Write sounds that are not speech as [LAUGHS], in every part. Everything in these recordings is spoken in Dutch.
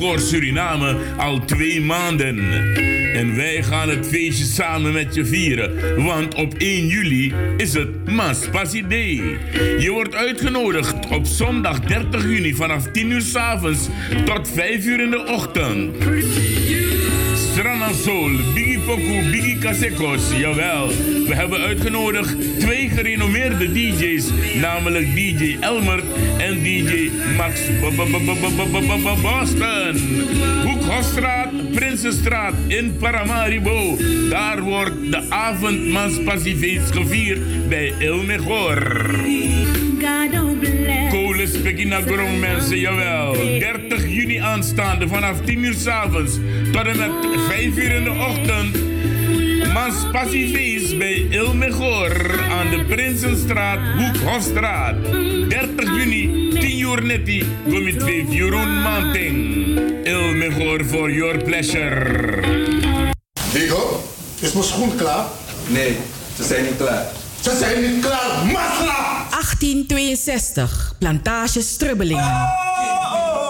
Mejor Suriname al twee maanden. En wij gaan het feestje samen met je vieren. Want op 1 juli is het Maspassi Day. Je wordt uitgenodigd op zondag 30 juni vanaf 10 uur s avonds tot 5 uur in de ochtend. Strana Soul, Biggie Poku, Biggie Casekos, jawel. We hebben uitgenodigd twee gerenommeerde DJ's, namelijk DJ Elmer en DJ Max Boston. Hoekhofstraat, Prinsenstraat in Paramaribo. Daar wordt de avondmans Pacifiets gevierd bij El Mejor. Kolen Spekina Grong mensen, jawel. 30 juni aanstaande vanaf 10 uur s avonds tot en met 5 uur in de ochtend. Mans Passiefeest bij Il Mejor aan de Prinsenstraat, Hoekhofstraat. 30 juni, 10 uur netti, kom je twee Jeroen Manting. Il Mejor for your pleasure. Diego, is mijn schoen klaar? Nee, ze zijn niet klaar. Ze zijn niet klaar, masla! 1862, plantage Strubbelingen. Oh, oh,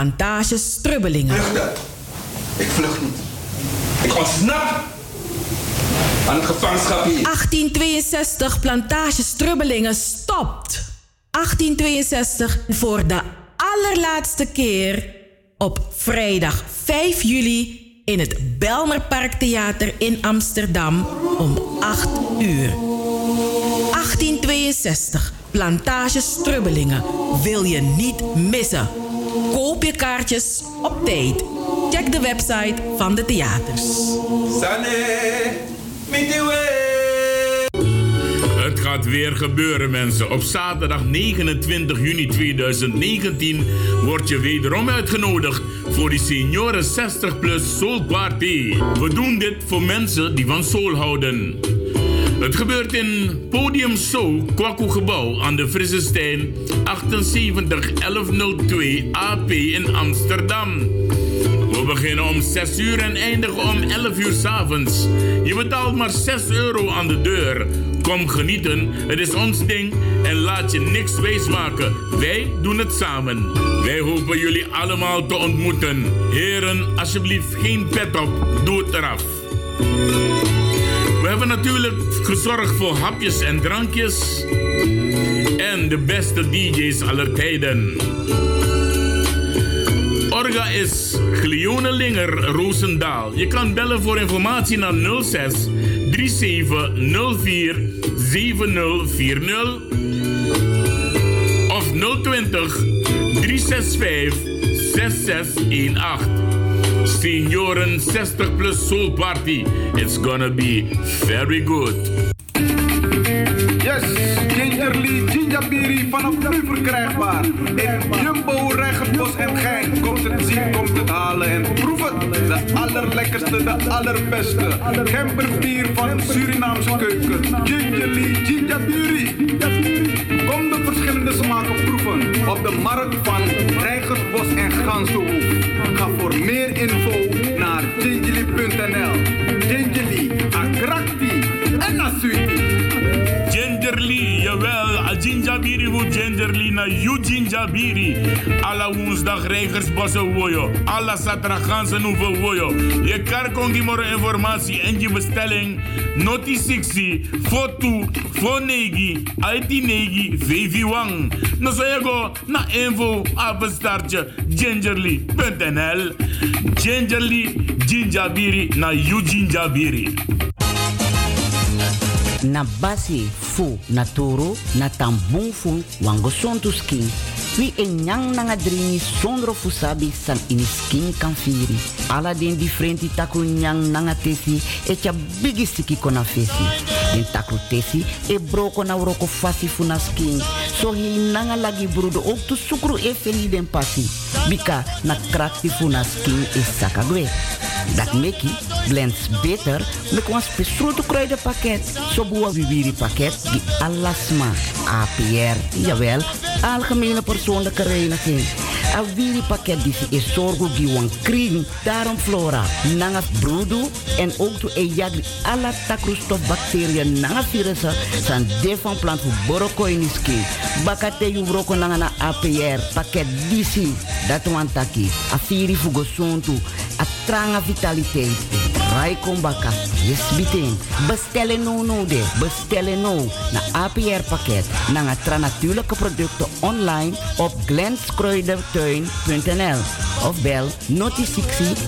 plantage Strubbelingen. Vluchten. Ik vlucht niet. Ik ontsnap aan het gevangenschap hier. 1862, plantage Strubbelingen stopt. 1862 voor de allerlaatste keer op vrijdag 5 juli in het Belmerparktheater in Amsterdam om 8 uur. 1862, plantage Strubbelingen. Wil je niet missen. Koop je kaartjes op tijd. Check de website van de theaters. Het gaat weer gebeuren, mensen. Op zaterdag 29 juni 2019 word je wederom uitgenodigd voor die Senioren 60 Plus Soul Party. We doen dit voor mensen die van soul houden. Het gebeurt in Podium Soul, Kwaku Gebouw aan de Frissestein 78 1102 AP in Amsterdam. We beginnen om 6 uur en eindigen om 11 uur s'avonds. Je betaalt maar 6 euro aan de deur. Kom genieten, het is ons ding en laat je niks wijsmaken. Wij doen het samen. Wij hopen jullie allemaal te ontmoeten. Heren, alsjeblieft geen pet op, doe het eraf. We hebben natuurlijk gezorgd voor hapjes en drankjes. En de beste DJ's aller tijden. Orga is Glione Linger Roosendaal. Je kan bellen voor informatie naar 06 3704 7040 of 020 365 6618. Senioren 60 plus Soul Party. It's gonna be very good. Vanaf nu verkrijgbaar. In Jumbo, Regenbos en Gein. Komt het zien, komt het halen en proef het. De allerlekkerste, de allerbeste. Gemberbier van Surinaamse keuken. Gingerly Ginjabiri. Kom de verschillende smaken proeven. Op de markt van Rijgersbos en Gansenhoef. Ga voor meer info naar gingerly.nl. Gingerly, attractie en asuiti. Jawel. A gingerbiri hoe gingerly na you gingerbiri. Alla woensdag Rijgersbossen woyo. Alla zaterdag ganzen hoeven woyo. Je kan kongi moro informatie en je bestelling. Noti 60, foto, fonegi, IT negi, VV wang. No so go na info apenstaartje gingerly.nl. Gingerly, gingerbiri na you gingerbiri. Na basi fu na toro na tambung fu wango sontu skin. Wi e nyang nanga fu sabi san ini skin kan firi. Ala den differenti taku nyang nanga tesi e bigi siki kona fesi. Den taku tesi e broko na uroko fasi fu na skin. So hi nanga lagi brudo ook tu sukru e feli den pasi. Bika na krakti fu na skin e saka gwe Dat Mickey blends beter met een speciale kruidenpakket. Zo boa viviri pakket die alasma. APR, jawel, algemene persoonlijke reiniging. A wiri pakket die is zorgo die wan kring. Daarom flora, nanga broedu en ook to e jagri alla takroestof bacteriën nanga virussen san de van plant voor boroko in iski. Bakate yu broko nanga na APR pakket disi. Dat wan taki. A firi fugo sontu. A tranga vitaliteit. Rai kombaka. Yes biting. Bestellen no no de. Bestellen no. Na APR pakket. Nanga tra natuurlijke producten online op glenskruidertuin.nl of bel noti 60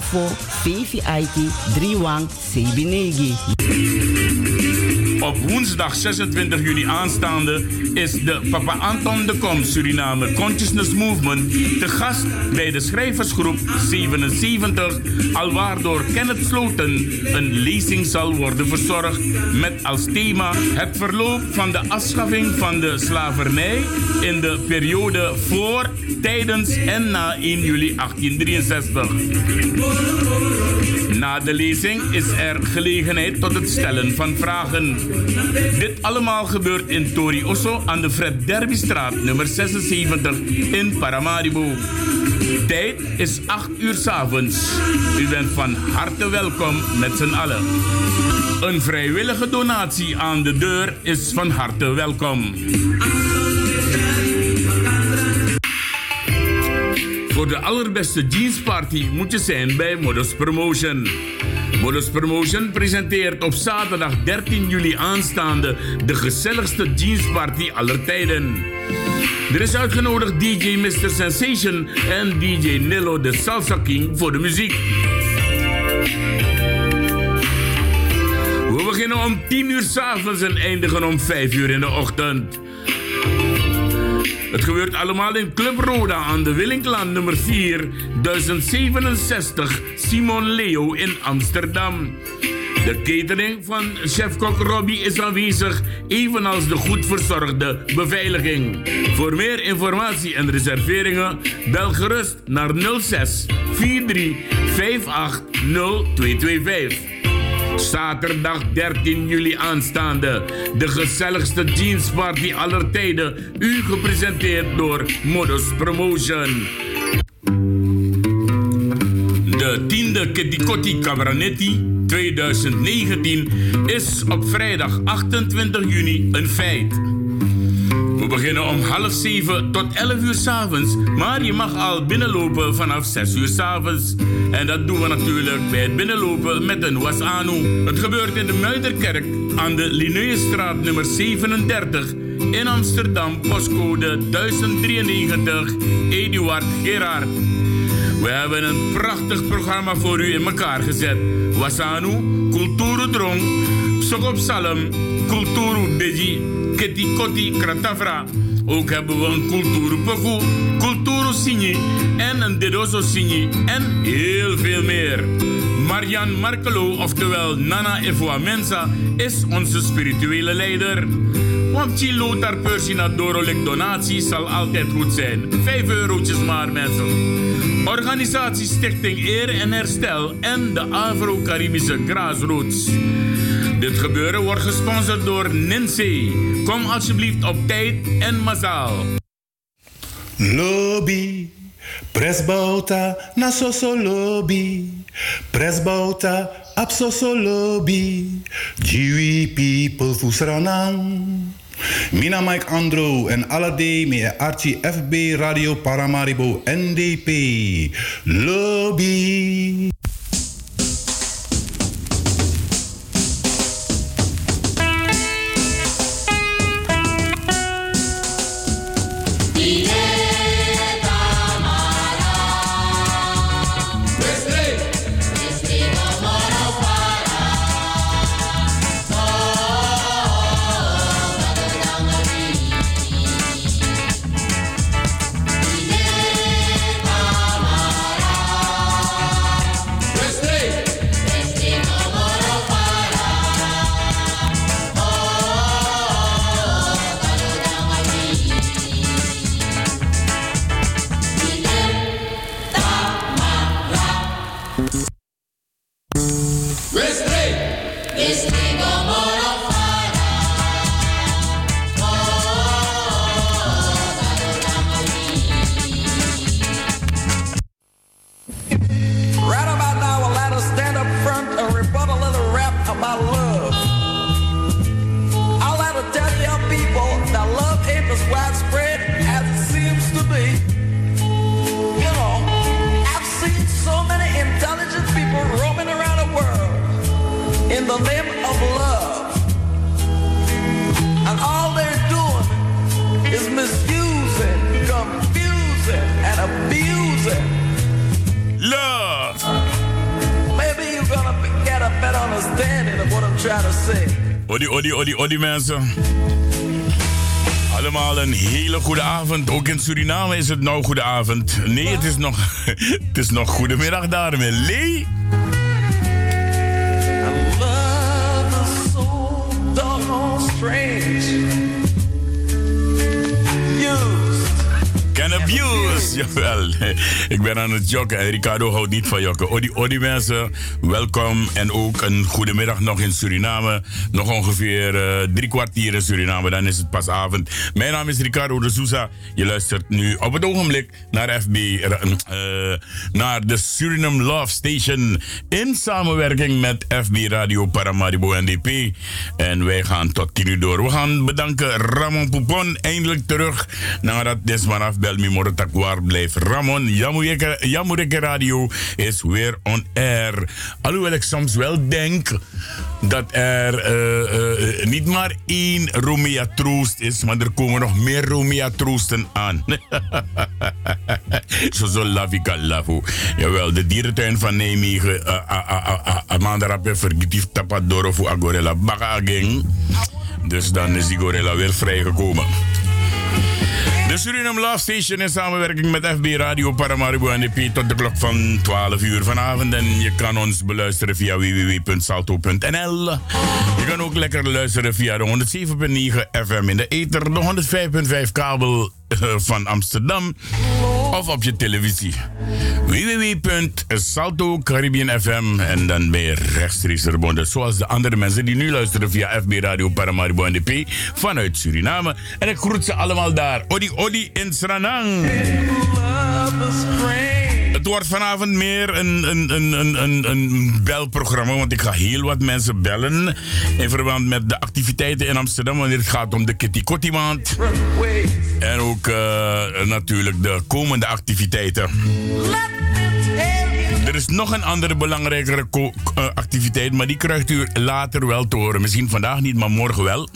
14 VVIT 31 Sebinegi. Op woensdag 26 juni aanstaande is de Papa Anton de Kom Suriname Consciousness Movement te gast bij de schrijversgroep 77, alwaar door Kenneth Sloten een lezing zal worden verzorgd met als thema het verloop van de afschaffing van de slavernij in de periode voor, tijdens en na 1 juli 1863. Na de lezing is er gelegenheid tot het stellen van vragen. Dit allemaal gebeurt in Tori Osso aan de Fred Derbystraat nummer 76 in Paramaribo. Tijd is 8 uur s avonds. U bent van harte welkom met z'n allen. Een vrijwillige donatie aan de deur is van harte welkom. Voor de allerbeste jeansparty moet je zijn bij Modus Promotion. Modus Promotion presenteert op zaterdag 13 juli aanstaande de gezelligste jeansparty aller tijden. Er is uitgenodigd DJ Mr. Sensation en DJ Nilo de Salsa King voor de muziek. We beginnen om 10 uur s'avonds en eindigen om 5 uur in de ochtend. Het gebeurt allemaal in Club Roda aan de Willinklaan nummer 4, 1067 Simon Leo in Amsterdam. De catering van chefkok Robbie is aanwezig, evenals de goed verzorgde beveiliging. Voor meer informatie en reserveringen bel gerust naar 06 43 58 0225. Zaterdag 13 juli aanstaande. De gezelligste jeansparty aller tijden. U gepresenteerd door Modus Promotion. De tiende Ketikotti Cabranetti 2019 is op vrijdag 28 juni een feit. Beginnen om half zeven tot 11 uur s'avonds, maar je mag al binnenlopen vanaf 6 uur s'avonds. En dat doen we natuurlijk bij het binnenlopen met een wasanu. Het gebeurt in de Muiderkerk aan de Linnaeusstraat nummer 37 in Amsterdam, postcode 1093, Eduard Gerard. We hebben een prachtig programma voor u in elkaar gezet. Wasanu, Kulturu Sokop Salem, Kulturu Beji, Ketikoti Kratafra. Ook hebben we een Kulturu Poku, Kulturu Sini en een Dedoso Sini en heel veel meer. Marian Markelo, oftewel Nana Efwa Mensa, is onze spirituele leider. Want Chilo daar Persina Dorolek donatie zal altijd goed zijn. 5 eurotjes maar mensen. Organisatie Stichting Eer en Herstel en de Afro-Caribische Grassroots. Dit gebeuren wordt gesponsord door Ninse. Kom alsjeblieft op tijd en massaal. Lobby, presbouta na soso lobby. Presbouta ap soso lobby. Jiwi people fusranang. Mina Mike Andro en alle me Archie FB Radio Paramaribo NDP. Lobby. Odi, odi, odi, odi mensen. Allemaal een hele goede avond. Ook in Suriname is het nou goede avond. Nee, het is nog, [LAUGHS] het is nog goedemiddag daar Lee. [LAUGHS] Jawel. Ik ben aan het jokken en Ricardo houdt niet van jokken. Odi, odi mensen, welkom. En ook een goede middag nog in Suriname. Nog ongeveer uh, drie kwartier in Suriname, dan is het pas avond. Mijn naam is Ricardo de Souza. Je luistert nu op het ogenblik naar FB, uh, naar de Suriname Love Station. In samenwerking met FB Radio Paramaribo NDP. En wij gaan tot tien uur door. We gaan bedanken Ramon Poupon, eindelijk terug nadat Desmanaf Belmi Morotak waar blijft. Ramon, Jamureke Radio is weer on air. Alhoewel ik soms wel denk dat er uh, uh, niet maar één Romea Troost is, maar er komen nog meer Romea Troosten aan. [LAUGHS] zo zo lavika lafu. Jawel, de dierentuin van Nijmegen, uh, Amanda vergetief tapadoro voor Agorella Baga Dus dan is die gorilla weer vrijgekomen. De Suriname Love Station in samenwerking met FB Radio Paramaribo NDP tot de klok van 12 uur vanavond. En je kan ons beluisteren via www.salto.nl. Je kan ook lekker luisteren via de 107.9 FM in de ether, de 105.5 kabel van Amsterdam of op je televisie. www.salto Caribbean FM en dan ben je rechtstreeks verbonden. Zoals de andere mensen die nu luisteren via FB Radio Paramaribo NDP vanuit Suriname. En ik groet ze allemaal daar. Odi Odi in Sranang. Het wordt vanavond meer een, een, een, een, een, belprogramma, want ik ga heel wat mensen bellen in verband met de activiteiten in Amsterdam wanneer het gaat om de Kitty Kotti maand. En ook uh, natuurlijk de komende activiteiten. Er is nog een andere belangrijkere uh, activiteit, maar die krijgt u later wel te horen. Misschien vandaag niet, maar morgen wel.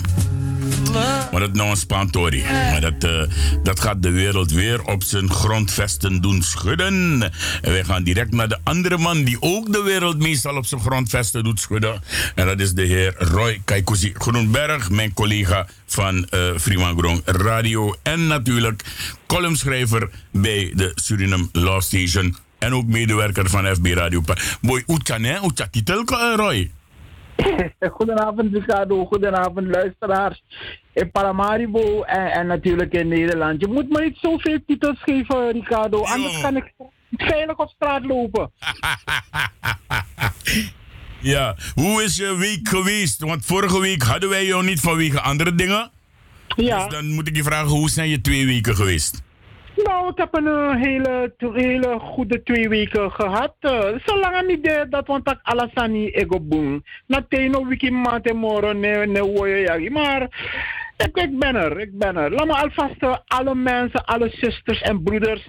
Maar dat is nou een spantori. Maar dat, uh, dat gaat de wereld weer op zijn grondvesten doen schudden. En wij gaan direct naar de andere man die ook de wereld meestal op zijn grondvesten doet schudden. En dat is de heer Roy Kaikuzi Groenberg, mijn collega van uh, Fremangron Radio. En natuurlijk columnschrijver bij de Suriname Law Station. En ook medewerker van FB Radio. Boy, hoe kan hè? Titel, Roy? [LAUGHS] Goedenavond Ricardo, goedenavond luisteraars in Paramaribo en, en, natuurlijk in Nederland. Je moet me niet zoveel titels geven Ricardo, anders kan ik veilig op straat lopen. [LAUGHS] ja, hoe is je week geweest? Want vorige week hadden wij jou niet vanwege andere dingen. Ja. Dus dan moet ik je vragen, hoe zijn je twee weken geweest? Nou, ik heb een uh, hele, hele goede twee weken gehad. Uh, zolang niet de, dat want ik alasani ego boom. Na teno wiki mate moro ne ne woye yagi. Maar ik, ik ben er, ik ben er. Laat me alvast uh, alle mensen, alle zusters en broeders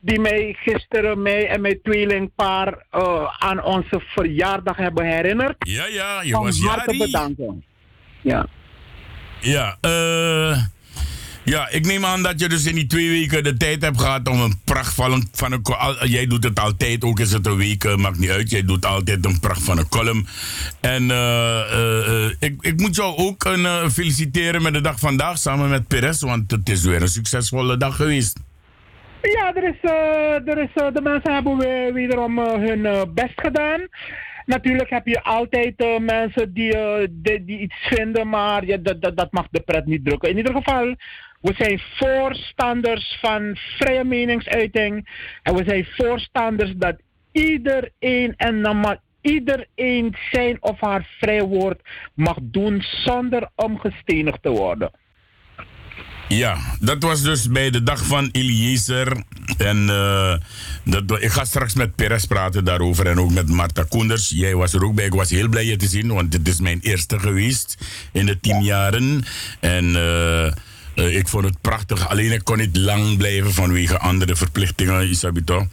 die mij gisteren, mij en mijn tweelingpaar uh, aan onze verjaardag hebben herinnerd. Ja, ja, je was bedanken. Ja. Ja, eh... Ja, ik neem aan dat je dus in die twee weken de tijd hebt gehad om een pracht van een, van Jij doet het altijd, ook is het een week, uh, maakt niet uit. Jij doet altijd een pracht van een column. En uh, uh, ik, ik moet jou ook een, feliciteren met de dag vandaag samen met Perez, want het is weer een succesvolle dag geweest. Ja, er is, er is, de mensen hebben weer, wederom hun best gedaan. Natuurlijk heb je altijd mensen die, die, die, iets vinden, maar ja, dat, dat, dat mag de pret niet drukken. In ieder geval, we zijn voorstanders van vrije meningsuiting. En we zijn voorstanders dat iedereen en dan iedereen zijn of haar vrij woord mag doen zonder omgestenigd te worden. Ja, dat was dus bij de dag van Eliezer. En uh, dat, ik ga straks met Perez praten daarover en ook met Marta Koenders. Jij was er ook bij. Ik was heel blij je te zien, want het is mijn eerste geweest in de tien jaren. En uh, uh, ik vond het prachtig. Alleen ik kon niet lang blijven vanwege andere verplichtingen, Isabito.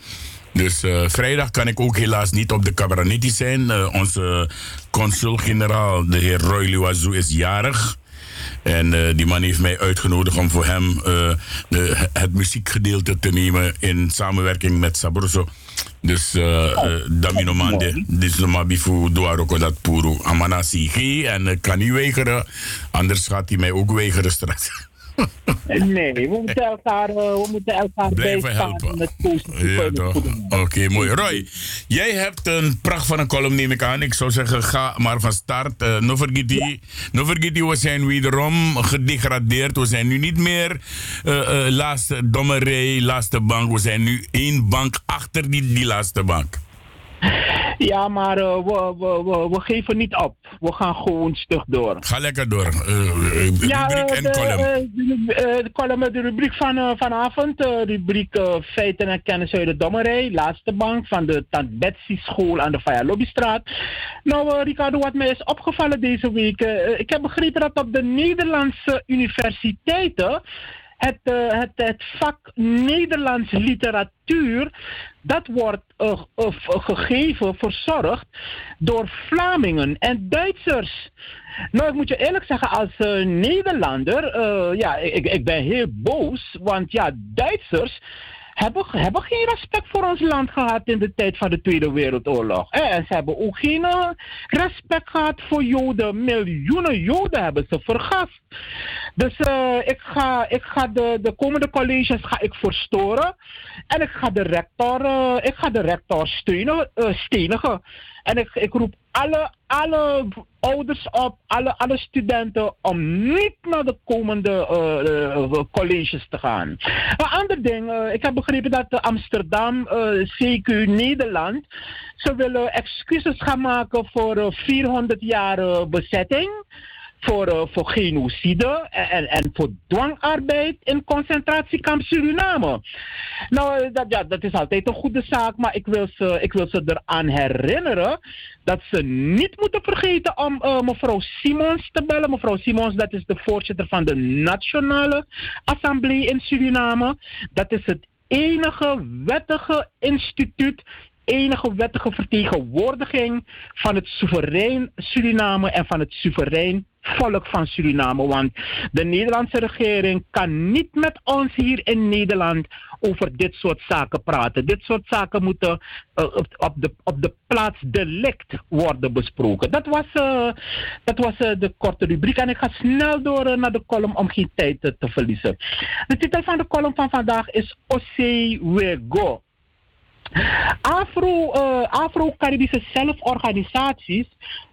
Dus uh, vrijdag kan ik ook helaas niet op de Cabaraniti zijn. Uh, onze consul-generaal, de heer Roy Liwazou, is jarig. En eh, die man heeft mij uitgenodigd om voor hem eh, de, het muziekgedeelte te nemen in samenwerking met Sabroso. Dus uh, uh, Damino Mande, dit is nog bifu dat puro. Amana sige en ik kan niet weigeren, anders gaat hij mij ook weigeren straks. [LAUGHS] Nee, we moeten elkaar, uh, we moeten elkaar Blijven helpen. met Ja, toch? Oké, mooi. Roy, jij hebt een pracht van een column, neem ik aan. Ik zou zeggen, ga maar van start. Uh, no vergeet die, no we zijn wederom gedegradeerd. We zijn nu niet meer uh, laatste dommerij, laatste bank. We zijn nu één bank achter die, die laatste bank. Ja, maar uh, we, we, we, we, geven niet op. We gaan gewoon stug door. Ga lekker door. Uh, ja, rubriek en de, column. de, de column, de rubriek van vanavond. rubriek Feiten en Kennis uit de Dommerij. Laatste bank van de Tant Betsy School aan de Faya Lobbystraat. Nou, Ricardo, wat mij is opgevallen deze week. ik heb begrepen dat op de Nederlandse universiteiten het, uh, het, het vak Nederlands literatuur, dat wordt uh, uh, gegeven, verzorgd door Vlamingen en Duitsers. Nou, ik moet je eerlijk zeggen, als Nederlander, ja, ik, ik ben heel boos, want ja, Duitsers hebben, hebben geen respect voor ons land gehad in de tijd van de Tweede Wereldoorlog. En ze hebben ook geen respect gehad voor Joden. Miljoenen Joden hebben ze vergast. Dus uh, ik ga, ik ga de, de komende colleges ga ik verstoren. En ik ga de rector, uh, ik ga de rector steunen, uh, stenigen. En ik, ik roep alle, alle ouders op, alle, alle studenten, om niet naar de komende uh, colleges te gaan. Een ander ding, ik heb begrepen dat Amsterdam, CQ Nederland, ze willen excuses gaan maken voor 400 jaar bezetting voor, uh, voor genocide en, en voor dwangarbeid in concentratiekamp Suriname. Nou, dat, ja, dat is altijd een goede zaak, maar ik wil ze, ik wil ze eraan herinneren dat ze niet moeten vergeten om uh, mevrouw Simons te bellen. Mevrouw Simons, dat is de voorzitter van de Nationale Assemblée in Suriname. Dat is het enige wettige instituut enige wettige vertegenwoordiging van het soeverein Suriname en van het soeverein volk van Suriname. Want de Nederlandse regering kan niet met ons hier in Nederland over dit soort zaken praten. Dit soort zaken moeten uh, op, de, op de plaats delict worden besproken. Dat was, uh, dat was uh, de korte rubriek. En ik ga snel door naar de column om geen tijd te verliezen. De titel van de column van vandaag is Ose Wego. Uh, Afro-Caribische zelforganisaties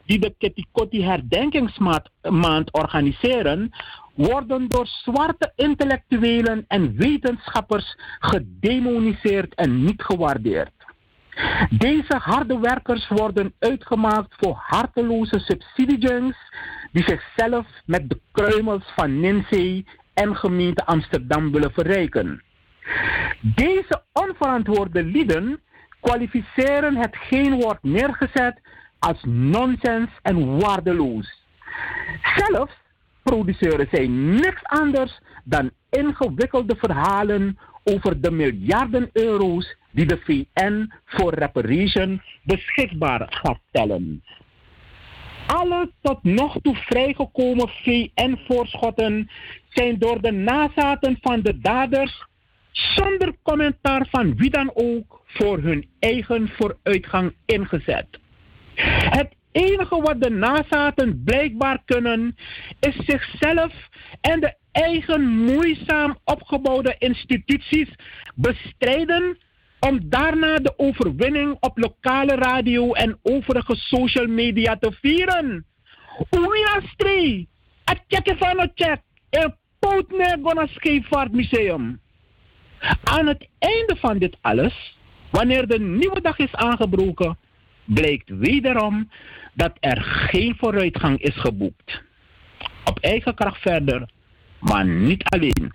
die de Ketikoti herdenkingsmaand organiseren, worden door zwarte intellectuelen en wetenschappers gedemoniseerd en niet gewaardeerd. Deze harde werkers worden uitgemaakt voor harteloze subsidiejunks die zichzelf met de kruimels van Ninsee en gemeente Amsterdam willen verrijken. Deze onverantwoorde lieden kwalificeren hetgeen wordt neergezet als nonsens en waardeloos. Zelfs produceren zij niks anders dan ingewikkelde verhalen over de miljarden euro's die de VN voor reparation beschikbaar gaat stellen. Alle tot nog toe vrijgekomen VN-voorschotten zijn door de nazaten van de daders zonder commentaar van wie dan ook voor hun eigen vooruitgang ingezet. Het enige wat de nazaten blijkbaar kunnen, is zichzelf en de eigen moeizaam opgebouwde instituties bestrijden om daarna de overwinning op lokale radio en overige social media te vieren. Oeiastri, het checken van het check, een poot gonna Scheepvaartmuseum. Aan het einde van dit alles, wanneer de nieuwe dag is aangebroken, blijkt wederom dat er geen vooruitgang is geboekt. Op eigen kracht verder, maar niet alleen.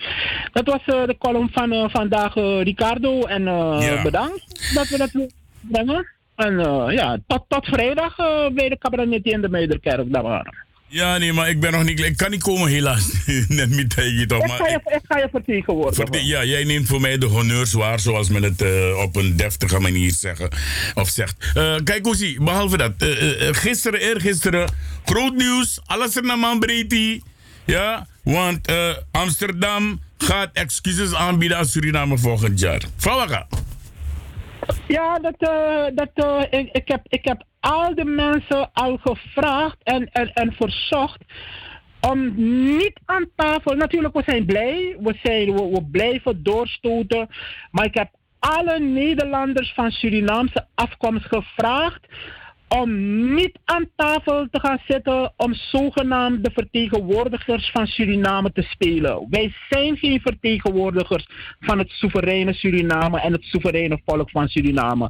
Dat was uh, de column van uh, vandaag, uh, Ricardo. En ja. bedankt dat we dat brengen. En ja, tot, tot vrijdag bij de cabinet in de Meiderkerk. Daar waren. Ja, nee, maar ik ben nog niet... Ik kan niet komen helaas. [LAUGHS] Net niet tegen toch. Ik ga je, ik ga je vertegenwoordigen. Verte, ja, jij neemt voor mij de honneurs waar, zoals men het uh, op een deftige manier zeggen, of zegt. Uh, kijk, Oesie, behalve dat. Uh, gisteren, eergisteren, groot nieuws. Alles er naar. Ja, want eh, Amsterdam gaat excuses aanbieden aan Suriname volgend jaar. Fawaka. Ja, dat, eh, dat, eh, ik, ik, heb, ik heb al de mensen al gevraagd en, en, en verzocht om niet aan tafel. Natuurlijk, we zijn blij. We, zijn, we, we blijven doorstoten. Maar ik heb alle Nederlanders van Surinaamse afkomst gevraagd om niet aan tafel te gaan zitten om zogenaamd de vertegenwoordigers van Suriname te spelen. Wij zijn geen vertegenwoordigers van het soevereine Suriname en het soevereine volk van Suriname.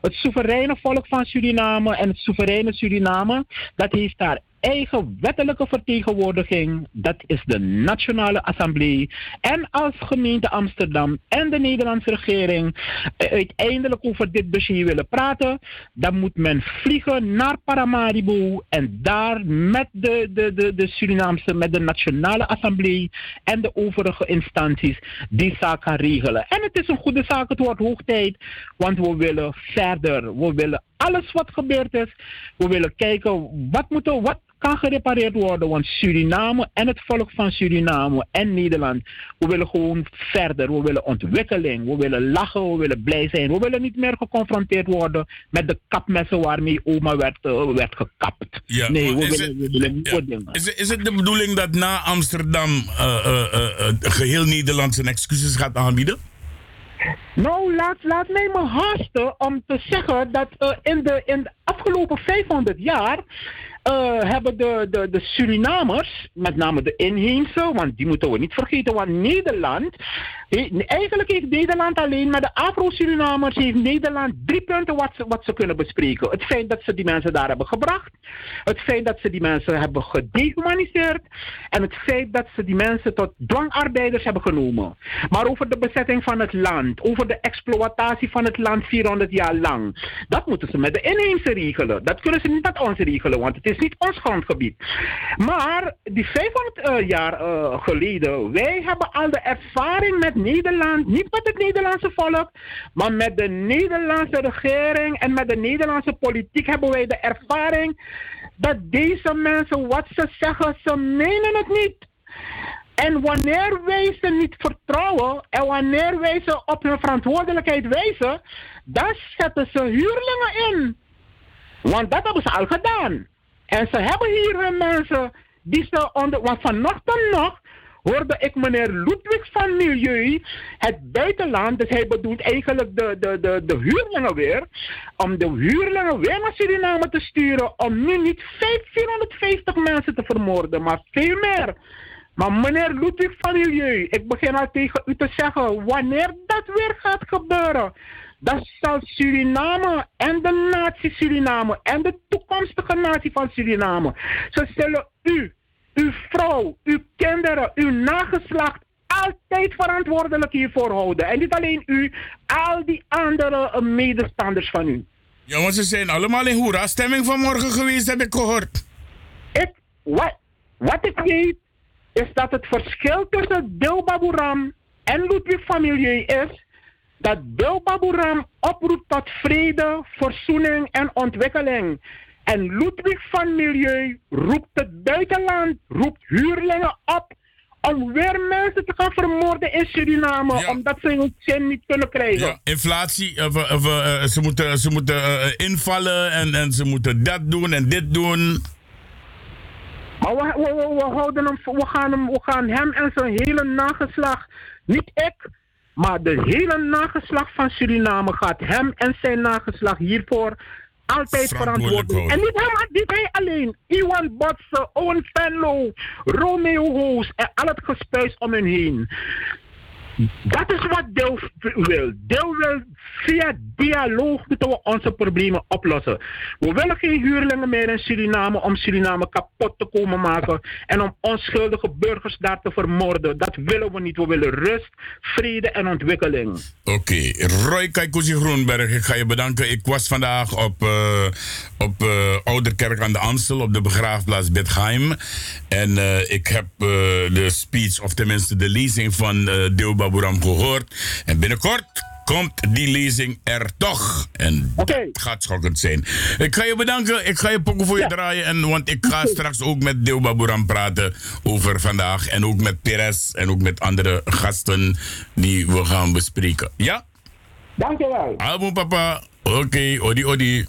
Het soevereine volk van Suriname en het soevereine Suriname, dat heeft daar eigen wettelijke vertegenwoordiging. Dat is de Nationale Assemblée. En als gemeente Amsterdam en de Nederlandse regering eh, uiteindelijk over dit dossier willen praten, dan moet men vliegen naar Paramaribo en daar met de, de, de, de Surinaamse, met de Nationale Assemblée en de overige instanties die zaak gaan regelen. En het is een goede zaak, het wordt hoog tijd, want we willen verder. We willen alles wat gebeurd is. We willen kijken wat, moeten, wat kan gerepareerd worden. Want Suriname en het volk van Suriname en Nederland, we willen gewoon verder. We willen ontwikkeling. We willen lachen. We willen blij zijn. We willen niet meer geconfronteerd worden met de kapmessen waarmee oma werd, uh, werd gekapt. Ja, nee, we willen, het- we willen Ja. dingen. Is, het- is het de bedoeling dat na Amsterdam eh, eh, eh, eh, geheel Nederland zijn excuses gaat aanbieden? Nou, laat, laat mij me haasten om te zeggen dat eh, in, de, in de afgelopen 500 jaar eh, hebben de, de, de Surinamers, met name de inheemse, want die moeten we niet vergeten, want Nederland, eigenlijk heeft Nederland alleen met de Afro-Surinamers, heeft Nederland drie punten wat ze, wat ze kunnen bespreken. Het feit dat ze die mensen daar hebben gebracht, het feit dat ze die mensen hebben gedehumaniseerd en het feit dat ze die mensen tot dwangarbeiders hebben genomen. Maar over de bezetting van het land, over de exploitatie van het land 400 jaar lang, dat moeten ze met de inheemse regelen. Dat kunnen ze niet met ons regelen, want het is niet ons grondgebied. Maar die 500 eh, jaar eh, geleden, wij hebben al de ervaring met Nederland, niet met het Nederlandse volk, maar met de Nederlandse regering en met de Nederlandse politiek hebben wij de ervaring dat deze mensen wat ze zeggen, ze menen het niet. En wanneer wij ze niet vertrouwen en wanneer wij ze op hun verantwoordelijkheid wijzen, dan zetten ze huurlingen in. Want dat hebben ze al gedaan. En ze hebben hier mensen die ze onder. Want vanochtend nog hoorde ik meneer Ludwig van Milieu, het buitenland, dus hij bedoelt eigenlijk de, de, de, de huurlingen weer, om de huurlingen weer naar Suriname te sturen, om nu niet 5, 450 mensen te vermoorden, maar veel meer. Maar meneer Ludwig van Milieu, ik begin al tegen u te zeggen, wanneer dat weer gaat gebeuren, dan zal Suriname en de natie Suriname en de toekomstige natie van Suriname, ze zullen u, uw vrouw, uw kinderen, uw nageslacht altijd verantwoordelijk hiervoor houden. En niet alleen u, al die andere eh, medestanders van u. Want ze zijn allemaal in hoera-stemming vanmorgen geweest, heb ik gehoord. Ik, wat, wat ik weet, is dat het verschil tussen Bilbaburam en Ludwig van Milieu is dat Bilbaburam oproept tot vrede, verzoening en ontwikkeling. En Ludwig van Milieu roept het buitenland, roept huurlingen op om weer mensen te gaan vermoorden in Suriname, Ja. omdat ze hun zin niet kunnen krijgen. Ja, inflatie, of, of, eh, ze moeten, ze moeten eh, invallen en, en ze moeten dat doen en dit doen. Maar we, we, we, we houden hem, we, gaan hem, we gaan hem en zijn hele nageslag, niet ik, maar de hele nageslag van Suriname gaat hem en zijn nageslag hiervoor altijd Verantwoordelijk. En niet, hem, niet hij alleen. Iwan Botsen, Owen Venlo, Romeo Hoos en al het gespuis om hen heen. Dat is wat Deel wil. Deel wil via dialoog moeten we onze problemen oplossen. We willen geen huurlingen meer in Suriname om Suriname kapot te komen maken en om onschuldige burgers daar te vermoorden. Dat willen we niet. We willen rust, vrede en ontwikkeling. Oké, Roy Kaikousi Groenberg, ik ga je bedanken. Ik was vandaag op, eh op eh, Ouderkerk aan de Amstel, op de begraafplaats Bethlehem. En eh, ik heb de speech, of tenminste de lezing van Deo Baburam gehoord. En binnenkort komt die lezing er toch. En dat gaat schokkend zijn. Ik ga je bedanken. Ik ga je pokken voor je draaien. En, want ik ga straks ook met Deoba Boeran praten over vandaag. En ook met Perez en ook met andere gasten die we gaan bespreken. Ja? Dankjewel. Abo papa. Oké, odi odi.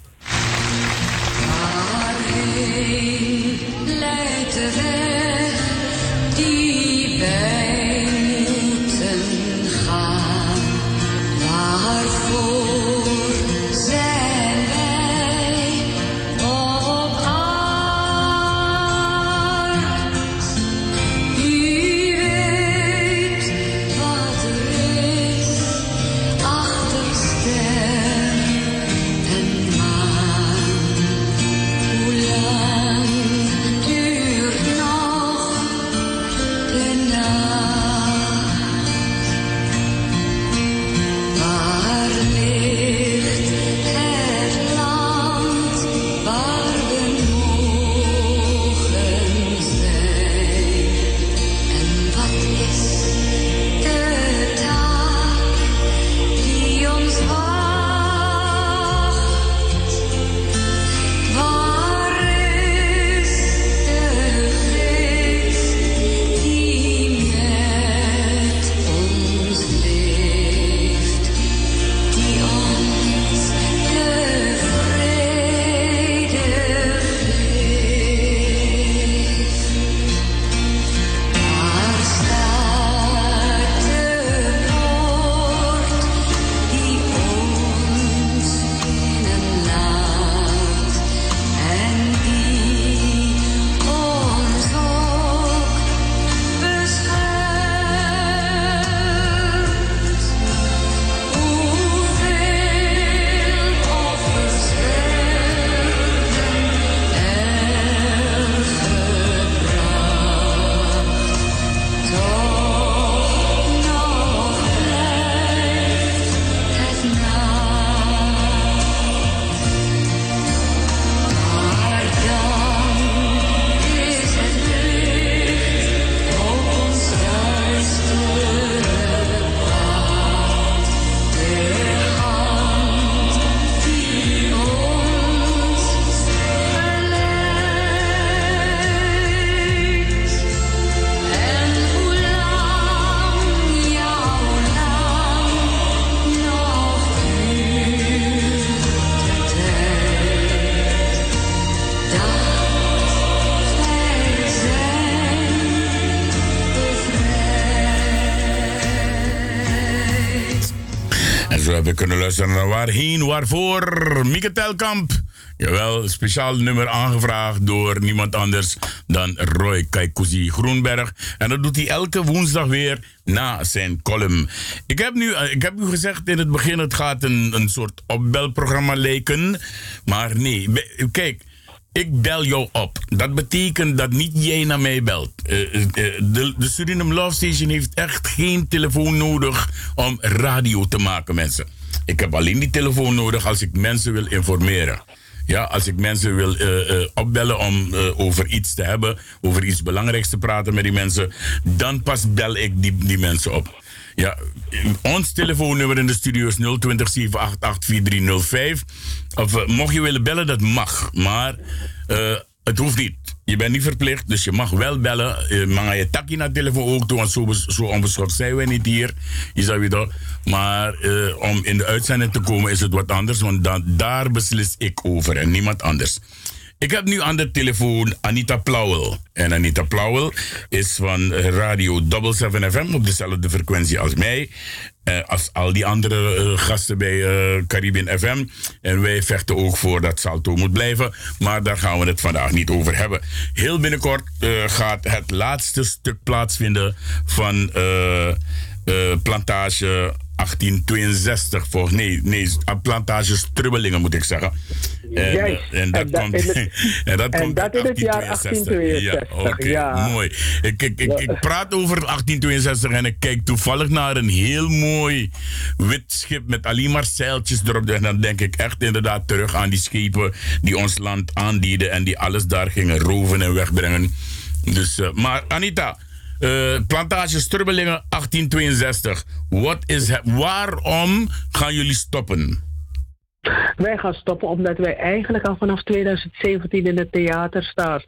Leidt Waarheen, Waarvoor, Mieke Telkamp. Jawel, speciaal nummer aangevraagd door niemand anders dan Roy Kaikousi Groenberg. En dat doet hij elke woensdag weer na zijn column. Ik heb, nu, eh, ik heb u gezegd in het begin, het gaat een, een soort opbelprogramma lijken. Maar nee, kijk, ik bel jou op. Dat betekent dat niet jij naar mij belt. Eh, eh, eh, de, de Suriname Love Station heeft echt geen telefoon nodig om radio te maken, mensen. Ik heb alleen die telefoon nodig als ik mensen wil informeren. Ja, als ik mensen wil opbellen om over iets te hebben, over iets belangrijks te praten met die mensen, dan pas bel ik die, die mensen op. Ja, ons telefoonnummer in de studio is 020 788 4305. Of eh, mocht je willen bellen, dat mag. Maar eh, het hoeft niet. Je bent niet verplicht, dus je mag wel bellen. Je mag je takje naar telefoon ook want zo, zo onbeschoft zijn wij niet hier. Je zou je. Maar eh, om in de uitzending te komen is het wat anders, want daar beslis ik over en niemand anders. Ik heb nu aan de telefoon Anita Plauwel. En Anita Plauwel is van Radio Double 7 FM op dezelfde frequentie als mij. eh, als al die andere eh, gasten bij eh Caribbean FM. En wij vechten ook voor dat Salto moet blijven. Maar daar gaan we het vandaag niet over hebben. Heel binnenkort eh, gaat het laatste stuk plaatsvinden van eh, plantage 1862 volgens nee, nee, plantage Strubbelingen moet ik zeggen. En, Juist. [LAUGHS] en dat En komt, en dat komt dat uit in het jaar 1862. 1862, Ja, oké, ja. mooi. Ik, ik, ik, ik praat over 1862 en ik kijk toevallig naar een heel mooi wit schip met alleen maar zeiltjes erop. En dan denk ik echt inderdaad terug aan die schepen die ons land aandieden en die alles daar gingen roven en wegbrengen. Dus, eh, maar Anita, Eh, plantage Strubbelingen 1862. Wat is het? Waarom gaan jullie stoppen? Wij gaan stoppen omdat wij eigenlijk al vanaf 2017 in het theater staan.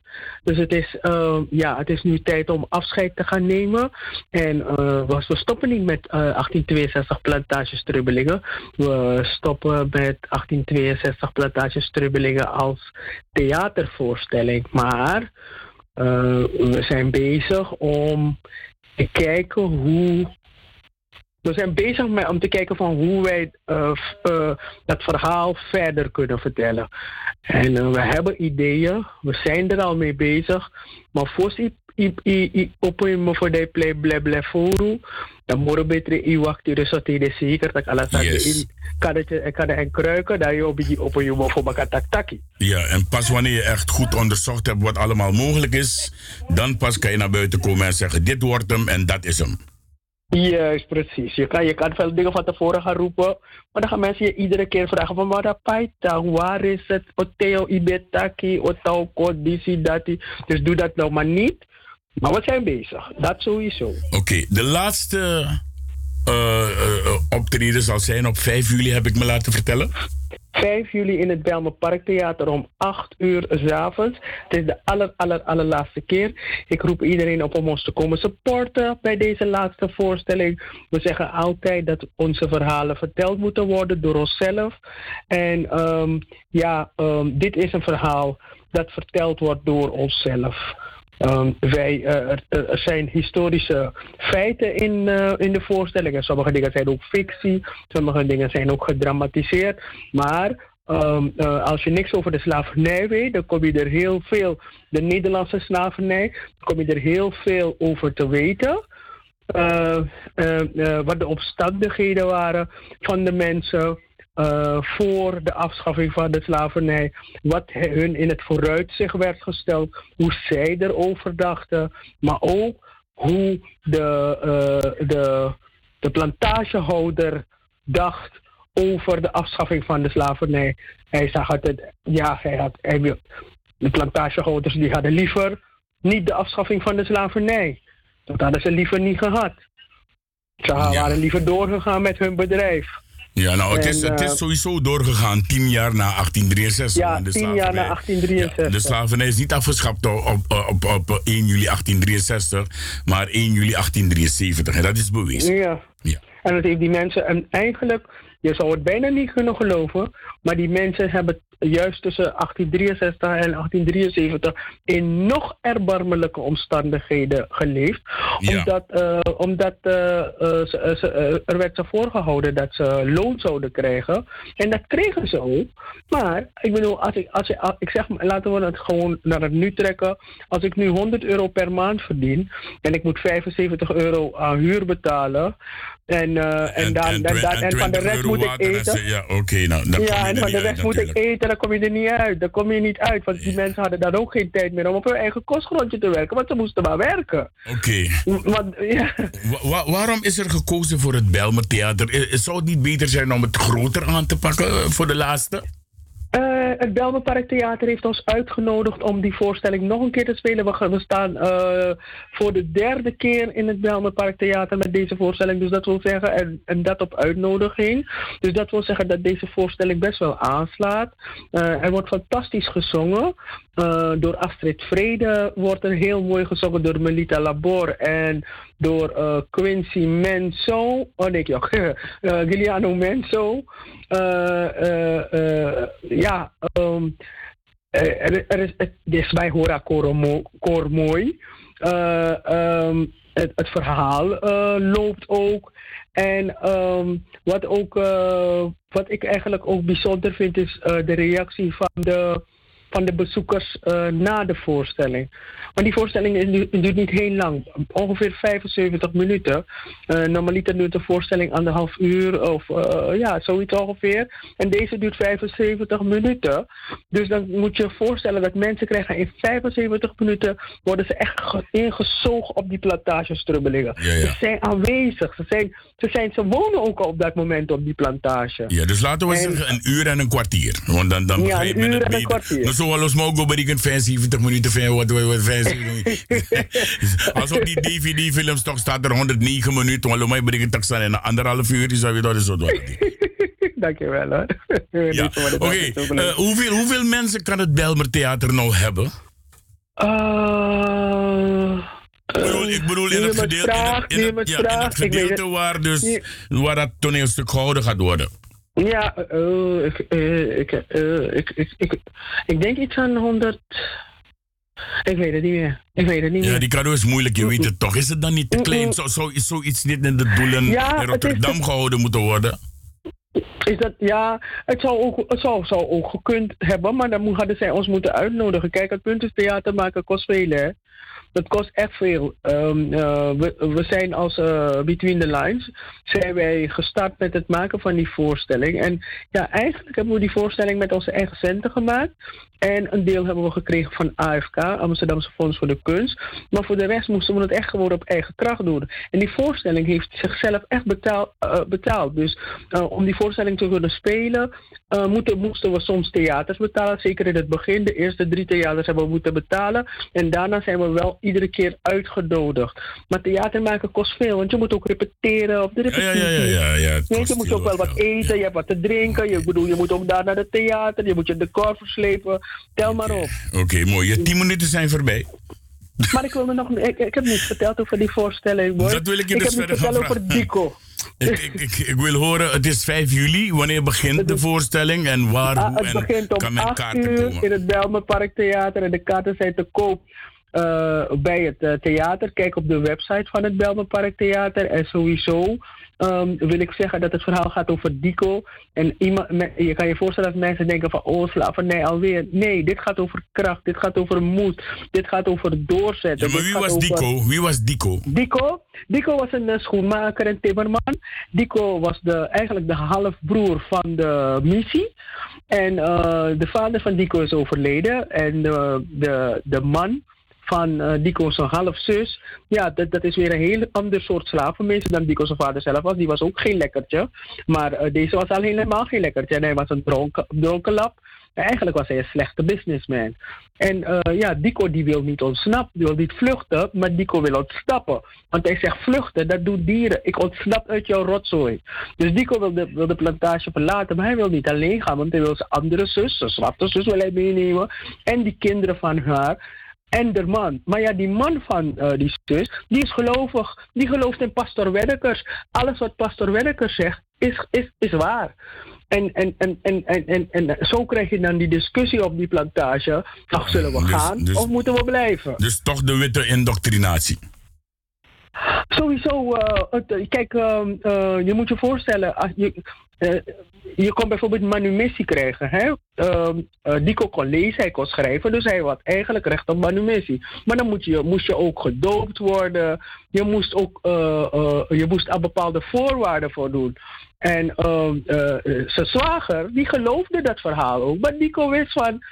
Dus het is, eh, ja, het is nu tijd om afscheid te gaan nemen. En eh, we stoppen niet met eh, 1862 plantage Strubbelingen. We stoppen met 1862 plantage Strubbelingen als theatervoorstelling. Maar we zijn bezig om te kijken hoe we zijn bezig met, om te kijken van hoe wij eh, eh, dat verhaal verder kunnen vertellen. En eh, we hebben ideeën, we zijn er al mee bezig. Maar voor op een voor de play bleble foru, dan moeten we beter in wacht die resultaten zeker dat alles Yes. in kadetje en kadde en kruiken, dat je op die op een voor elkaar tak taki. Ja, en pas wanneer je echt goed onderzocht hebt wat allemaal mogelijk is, dan pas kan je naar buiten komen en zeggen: dit wordt hem en dat is hem. Juist, precies. Je kan, je kan veel dingen van tevoren gaan roepen, maar dan gaan mensen je iedere keer vragen van waar dat waar is het, oteo ibetaki, otao kodisi dati. Dus doe dat nou maar niet. Maar we zijn bezig, dat sowieso. Oké, de laatste eh, eh, optreden zal zijn op 5 juli, heb ik me laten vertellen. 5 juli in het Belmer Parktheater om 8 uur s'avonds. Het is de aller, aller, allerlaatste keer. Ik roep iedereen op om ons te komen supporten bij deze laatste voorstelling. We zeggen altijd dat onze verhalen verteld moeten worden door onszelf. En ehm, ja, ehm, dit is een verhaal dat verteld wordt door onszelf. Ehm, wij, eh, er, er zijn historische feiten in, eh, in de voorstellingen. Sommige dingen zijn ook fictie, sommige dingen zijn ook gedramatiseerd. Maar ehm, eh, als je niks over de slavernij weet, dan kom je er heel veel, de Nederlandse slavernij, kom je er heel veel over te weten. Wat de omstandigheden waren van de mensen eh, voor de afschaffing van de slavernij. Wat hun in het vooruitzicht werd gesteld. Hoe zij erover dachten. Maar ook hoe de, eh, de, de plantagehouder dacht over de afschaffing van de slavernij. Hij zag het, ja, hij had, hij de plantagehouders die hadden liever niet de afschaffing van de slavernij. Dat hadden ze liever niet gehad. Ze waren liever doorgegaan met hun bedrijf. Ja, nou, het, En, is, het eh, is sowieso doorgegaan, tien jaar na 1863. Ja, de tien jaar na 1863. Ja, de slavernij is niet afgeschaft op, op, op, op 1 juli 1863, maar 1 juli 1873. En dat is bewezen. Ja. En dat heeft die mensen, en eigenlijk, je zou het bijna niet kunnen geloven, maar die mensen hebben juist tussen 1863 en 1873 in nog erbarmelijke omstandigheden geleefd. Ja. Omdat, eh, omdat eh, eh, ze, ze, er werd ze voorgehouden dat ze loon zouden krijgen. En dat kregen ze ook. Maar ik bedoel, als ik, als ik, als- ik zeg, laten we het gewoon naar het nu trekken. Als ik nu 100 euro per maand verdien en ik moet 75 euro aan huur betalen. En, eh, en, dan, en, dan- en van de 20 rest moet ik eten. Ja, oké, nou, Ja, en van de rest moet ik eten, dan kom je er niet uit. Dan kom je niet uit, want die mensen hadden dan ook geen tijd meer om op hun eigen kostgrondje te werken, want ze moesten maar werken. Oké. Waarom is er gekozen voor het Belmer Theater? Zou het niet beter zijn om het groter aan te pakken eh, voor de laatste? Eh, het Belmenpark Theater heeft ons uitgenodigd om die voorstelling nog een keer te spelen. We, staan eh, voor de derde keer in het Belmenpark Theater met deze voorstelling. Dus dat wil zeggen, en, en dat op uitnodiging. Dus dat wil zeggen dat deze voorstelling best wel aanslaat. Eh, er wordt fantastisch gezongen. Eh, door Astrid Vrede wordt er heel mooi gezongen door Melita Labor en door eh, Quincy Menso. Oh nee, ja, [LAUGHS] eh, Giuliano Menso. Ja, ehm, eh, er, is, het is bij Hora Kormooi. Eh, ehm, het, het verhaal loopt ook. En ehm, wat, ook, wat ik eigenlijk ook bijzonder vind, is de reactie van de, van de bezoekers eh, na de voorstelling. Want die voorstelling is nu- duurt niet heel lang, ongeveer 75 minuten. Eh normaliter duurt de voorstelling anderhalf uur of eh, ja, zoiets ongeveer. En deze duurt 75 minuten. Dus dan moet je je voorstellen dat mensen krijgen in 75 minuten worden ze echt ge- ingezogen op die plantagestrubbelingen. Ja, ja. Ze zijn aanwezig. Ze, zijn, ze, zijn, ze wonen ook al op dat moment op die plantage. Ja, dus laten we En- zeggen een uur en een kwartier. Want dan, dan Ja, een uur en een kwartier. Zo alles mogen berekenen 75 minuten, 5, wat, wat, wat, 75 Als op die DVD-films toch staat er 109 minuten, maar mij dat staan in een anderhalf uur, zou je dat zo doen. [LAUGHS] Dankjewel hoor. Ja. [LAUGHS] Oké, eh, hoeveel, hoeveel mensen kan het Belmer Theater nou hebben? Eh, Ik bedoel, ik bedoel in, het gedeelte, in, het, in, het, ja, in het gedeelte waar, dus, waar dat toneelstuk gehouden gaat worden. Ja, eh, ik, eh, ik, eh, ik, ik, ik, ik denk iets aan 100. Ik weet het niet meer. Ik weet het niet Ja, meer. die kado is moeilijk, je weet het toch. Is het dan niet te klein? Zo, zo, is zoiets niet in de doelen Ja, in Rotterdam gehouden moeten worden? Is dat, ja, het zou ook, het zou, zou ook gekund hebben, maar dan moet- hadden zij ons moeten uitnodigen. Kijk, het punt is, theater maken kost veel, hè. Dat kost echt veel. Ehm, eh, we, zijn als eh, Between the Lines, zijn wij gestart met het maken van die voorstelling. En ja, eigenlijk hebben we die voorstelling met onze eigen centen gemaakt. En een deel hebben we gekregen van AFK, Amsterdamse Fonds voor de Kunst. Maar voor de rest moesten we het echt gewoon op eigen kracht doen. En die voorstelling heeft zichzelf echt betaal, eh, betaald. Dus om die voorstelling te kunnen spelen, moeten, moesten we soms theaters betalen. Zeker in het begin. De eerste drie theaters hebben we moeten betalen. En daarna zijn we wel iedere keer uitgenodigd. Maar theater maken kost veel, want je moet ook repeteren op de repetitie. ja, ja, ja. ja, Nee, je moet ook wel wat eten, je hebt wat te drinken. Je, bedoel, je moet ook daar naar het theater, je moet je decor verslepen. Tel maar op. Oké, mooi. Je tien minuten zijn voorbij. Maar ik wilde nog. Ik, ik heb niets verteld over die voorstelling, hoor. Dat wil ik je ik dus verder verteld over Dico. [LAUGHS] Ik, ik, ik, ik wil horen, het is 5 juli. Wanneer begint de voorstelling en waar, Ah, het en begint om men 8 kaarten uur komen? in het Belmenpark Theater. En de kaarten zijn te koop eh, bij het eh, theater. Kijk op de website van het Belmenpark Theater. En sowieso ehm, wil ik zeggen dat het verhaal gaat over Dico. En iemand, me- je kan je voorstellen dat mensen denken van... oh, slavernij alweer. Nee, dit gaat over kracht. Dit gaat over moed. Dit gaat over doorzetten. Ja, maar wie was over- Dico? Wie was Dico? Dico, Dico was een eh, schoenmaker en timmerman. Dico was de, eigenlijk de halfbroer van de missie. En de vader van Dico is overleden. En de, de man van eh Dico zijn halfzus, ja, dat, dat is weer een heel ander soort slavenmensen dan Dico zijn vader zelf was. Die was ook geen lekkertje. Maar eh, deze was al helemaal geen lekkertje. En hij was een dronken, dronkenlap. En Eigenlijk was hij een slechte businessman. En eh, ja, Dico die wil niet ontsnappen, die wil niet vluchten, maar Dico wil ontsnappen. Want hij zegt vluchten, dat doen dieren. Ik ontsnap uit jouw rotzooi. Dus Dico wil de, de plantage verlaten, maar hij wil niet alleen gaan, want hij wil zijn andere zus, zijn zwarte zus wil hij meenemen. En die kinderen van haar. En de man. Maar ja, die man van eh, die zus, die is gelovig. Die gelooft in pastor Werkers. Alles wat pastor Werkers zegt, is, is, is waar. En, en, en, en, en, en, en zo krijg je dan die discussie op die plantage. Ach, zullen we Dus- gaan dus- of moeten we blijven? Dus toch de witte indoctrinatie. Sowieso, eh, het- kijk, ehm, eh, je moet je voorstellen, als je, je kon bijvoorbeeld manumissie krijgen. Hè? Ehm, eh, Dico kon lezen, hij kon schrijven, dus hij had eigenlijk recht op manumissie. Maar dan moet je, moest je ook gedoopt worden, je moest ook eh, eh, je moest aan bepaalde voorwaarden voldoen. En ehm, eh, zijn zwager, die geloofde dat verhaal ook, maar Dico wist van,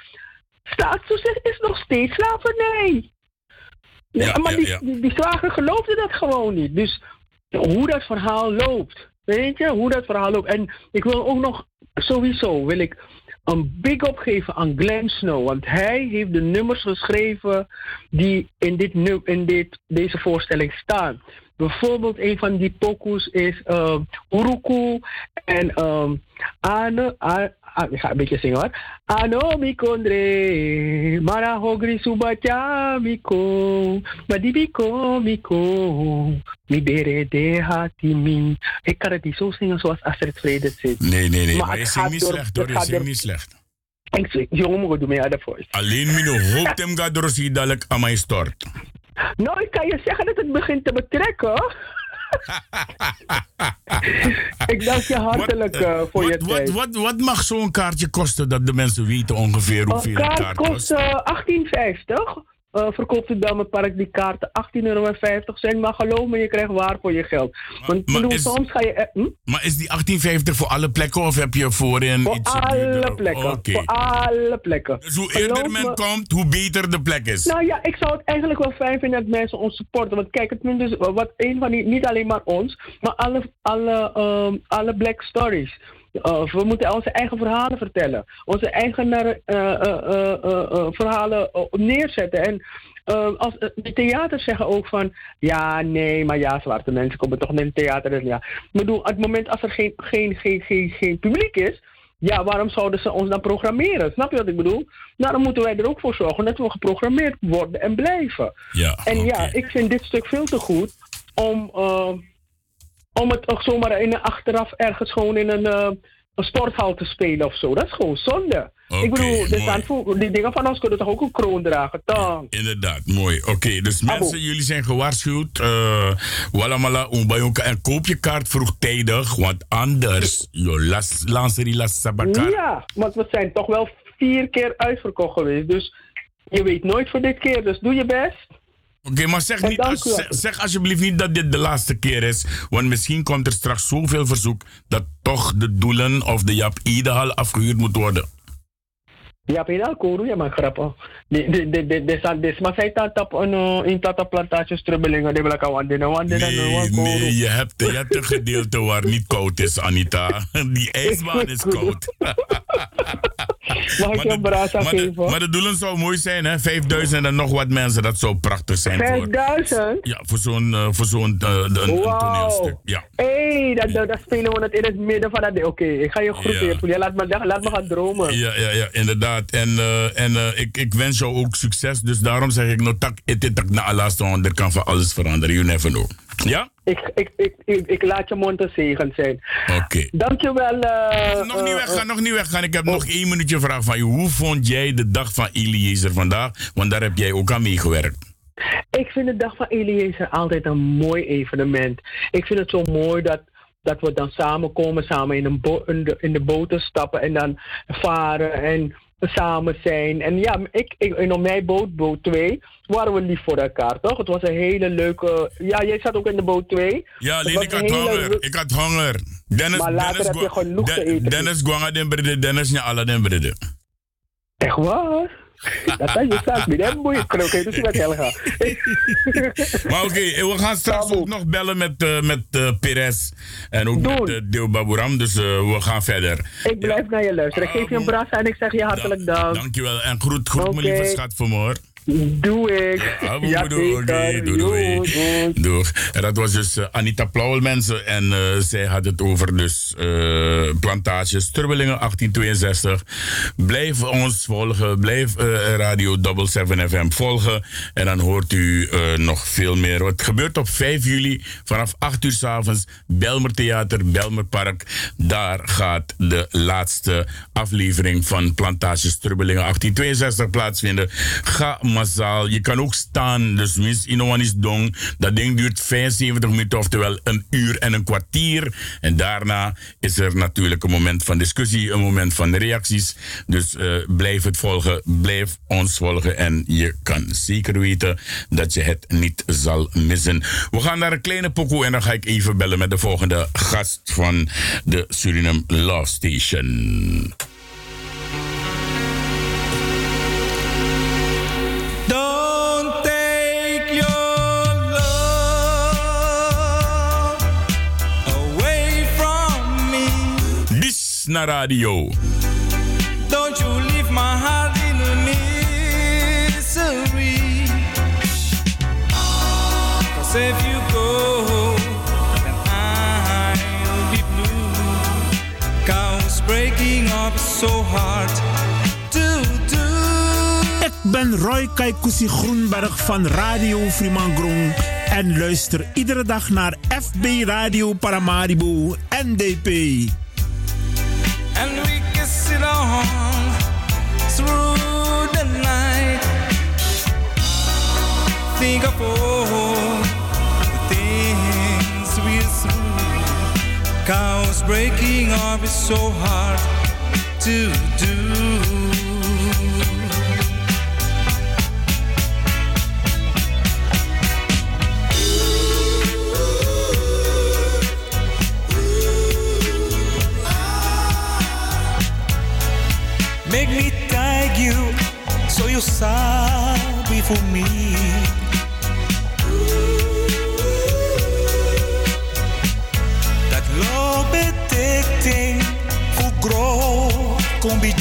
staatstoezicht is nog steeds slavernij. Ja, maar ja, die, ja. die, die zwager geloofde dat gewoon niet. Dus hoe dat verhaal loopt. Weet je, hoe dat verhaal loopt. En ik wil ook nog, sowieso wil ik een big up geven aan Glenn Snow. Want hij heeft de nummers geschreven die in, dit, in dit, deze voorstelling staan. Bijvoorbeeld een van die pokoes is uh, Uruku en um, Ane, A- A- ik ga een beetje zingen hoor. Ano mi kondre, mara hogri subacha miko, madibiko miko, mi bere de hatimi. Ik kan het niet zo zingen zoals Astrid Vrede zit. Nee, nee, nee. Maar Maar je zingt niet door- slecht hoor. Je zingt niet slecht. Ik zeg, jongen, moet doen mee aan de voice. Alleen mino hoop hem gaat door zie dadelijk aan mij stort. Nou, ik kan je zeggen dat het begint te betrekken. [LAUGHS] ik dank je hartelijk eh, voor je Wat, tijd. wat, wat mag zo'n kaartje kosten dat de mensen weten ongeveer hoeveel Een een kaart kaart kost kost? eh 18,50. Eh verkoopt het Belmenpark die kaarten 18,50 euro zijn. Maar geloof me, je krijgt waar voor je geld. Want maar bedoel, is- soms ga je... eh, hm? Maar is die 1850 voor alle plekken of heb je voorin Voor iets alle plekken. Voor alle plekken. Dus hoe Geloof eerder men me- komt, hoe beter de plek is. Nou ja, ik zou het eigenlijk wel fijn vinden dat mensen ons supporten. Want kijk, het is, wat een van die, niet alleen maar ons, maar alle, alle, ehm, alle Black Stories. Uh, we moeten onze eigen verhalen vertellen. Onze eigen uh, uh, verhalen neerzetten. En als, de theaters zeggen ook van... Ja, nee, maar ja, zwarte mensen komen toch naar het theater. Dus ja. Ik bedoel, op het moment als er geen, geen, geen, geen, geen publiek is... Ja, waarom zouden ze ons dan programmeren? Snap je wat ik bedoel? Nou, dan moeten wij er ook voor zorgen dat we geprogrammeerd worden en blijven. Ja, en ja, ik vind dit stuk veel te goed om, uh, om het ook zomaar in achteraf ergens gewoon in een, uh, een sporthal te spelen of zo. Dat is gewoon zonde. Ik bedoel, er staan voor- die dingen van ons kunnen toch ook een kroon dragen, toch? Inderdaad, mooi. Oké, dus Abo. mensen, jullie zijn gewaarschuwd. Uh, Wallamala, umbayonka en koop je kaart vroegtijdig, want anders, yo, las, lanseri las sabakar. Ja, want we zijn toch wel vier keer uitverkocht geweest. Dus je weet nooit voor dit keer, dus doe je best. Oké, maar zeg, niet, als- zeg, zeg alsjeblieft niet dat dit de laatste keer is. Want misschien komt er straks zoveel verzoek dat toch de doelen of de Jap Idehal afgehuurd moet worden. Ja, pedal koru ya man grappen. De de de de de san des maar zij taat op een uh, in tata plantage strubbelingen de blaka wande na wande na no wan. Nee, je hebt, je hebt een gedeelte waar niet koud is, Anita. Die ijsbaan is koud. Mag ik een brasa de, geven? maar de doelen zou mooi zijn, hè? 5000 en nog wat mensen, dat zou prachtig zijn. Voor, 5000? ja, voor zo'n uh, voor zo'n Wauw. toneelstuk. Ja. Hé, dat, dat, dat spelen we het in het midden van dat. Oké, ik ga je groeten. Ja. Laat, me, laat me gaan dromen. Ja, ja, ja, inderdaad. En, eh, en eh, ik, ik wens jou ook succes. Dus daarom zeg ik, no tak, it tak na alaste, want er kan van alles veranderen. You never know. Ja? Ik, ik, ik, ik, ik laat je mond een zegen zijn. Oké. Dankjewel. eh Nog niet weggaan, nog niet weggaan. Ik heb nog één minuutje vraag van je. Hoe vond jij de dag van Eliezer vandaag? Want daar heb jij ook aan meegewerkt. Ik vind de dag van Eliezer altijd een mooi evenement. Ik vind het zo mooi dat, dat we dan samenkomen, samen in, een bo- in, de, in de boten stappen en dan varen en samen zijn. En ja, ik, ik, en op mijn boot, boot 2, waren we lief voor elkaar, toch? Het was een hele leuke... Ja, jij zat ook in de boot 2. Ja, alleen ik had honger. Ik had honger. Dennis, Maar later Dennis, heb je genoeg Den- gegeten. Dennis Gwanga den brede, Dennis nya alla den brede. Echt waar? Dat is je zaak, niet hè? Moet je kroken, dus met Helga. Maar oké, eh, we gaan straks ook nog bellen met, eh met eh, Perez en ook met uh, Deo Baburam. Dus we gaan verder. Ik blijf naar je luisteren. Ik geef je een brasa en ik zeg je hartelijk dank. Dankjewel. En groet, groet mijn lieve schat voor me hoor. Doe ik. Ja, Ja, doei, doei, doei. Doei, Doei. En dat was dus eh, Anita Plauwel, mensen. En eh, zij had het over dus eh, plantages, Turbelingen 1862. Blijf ons volgen. Blijf Radio 77 FM volgen. En dan hoort u nog veel meer. Wat gebeurt op 5 juli vanaf 8 uur s avonds. Belmer Theater, Belmer Park. Daar gaat de laatste aflevering van Plantages Turbelingen 1862 plaatsvinden. Ga Je kan ook staan. Dus mis Inoan is dong. Dat ding duurt 75 minuten, oftewel een uur en een kwartier. En daarna is er natuurlijk een moment van discussie, een moment van reacties. Dus eh, blijf het volgen, blijf ons volgen. En je kan zeker weten dat je het niet zal missen. We gaan naar een kleine pokoe en dan ga ik even bellen met de volgende gast van de Suriname Love Station. Na radio. Don't you leave my heart in a misery. Cause if you go, then I'll be blue. Cause breaking up is so hard to do. Ik ben Roy Kaikousi Groenberg van Radio Frimangrong en luister iedere dag naar FB Radio Paramaribo NDP. All the things we're through. Cause breaking up is so hard to do. Make me tag you so you sorry for me. Combi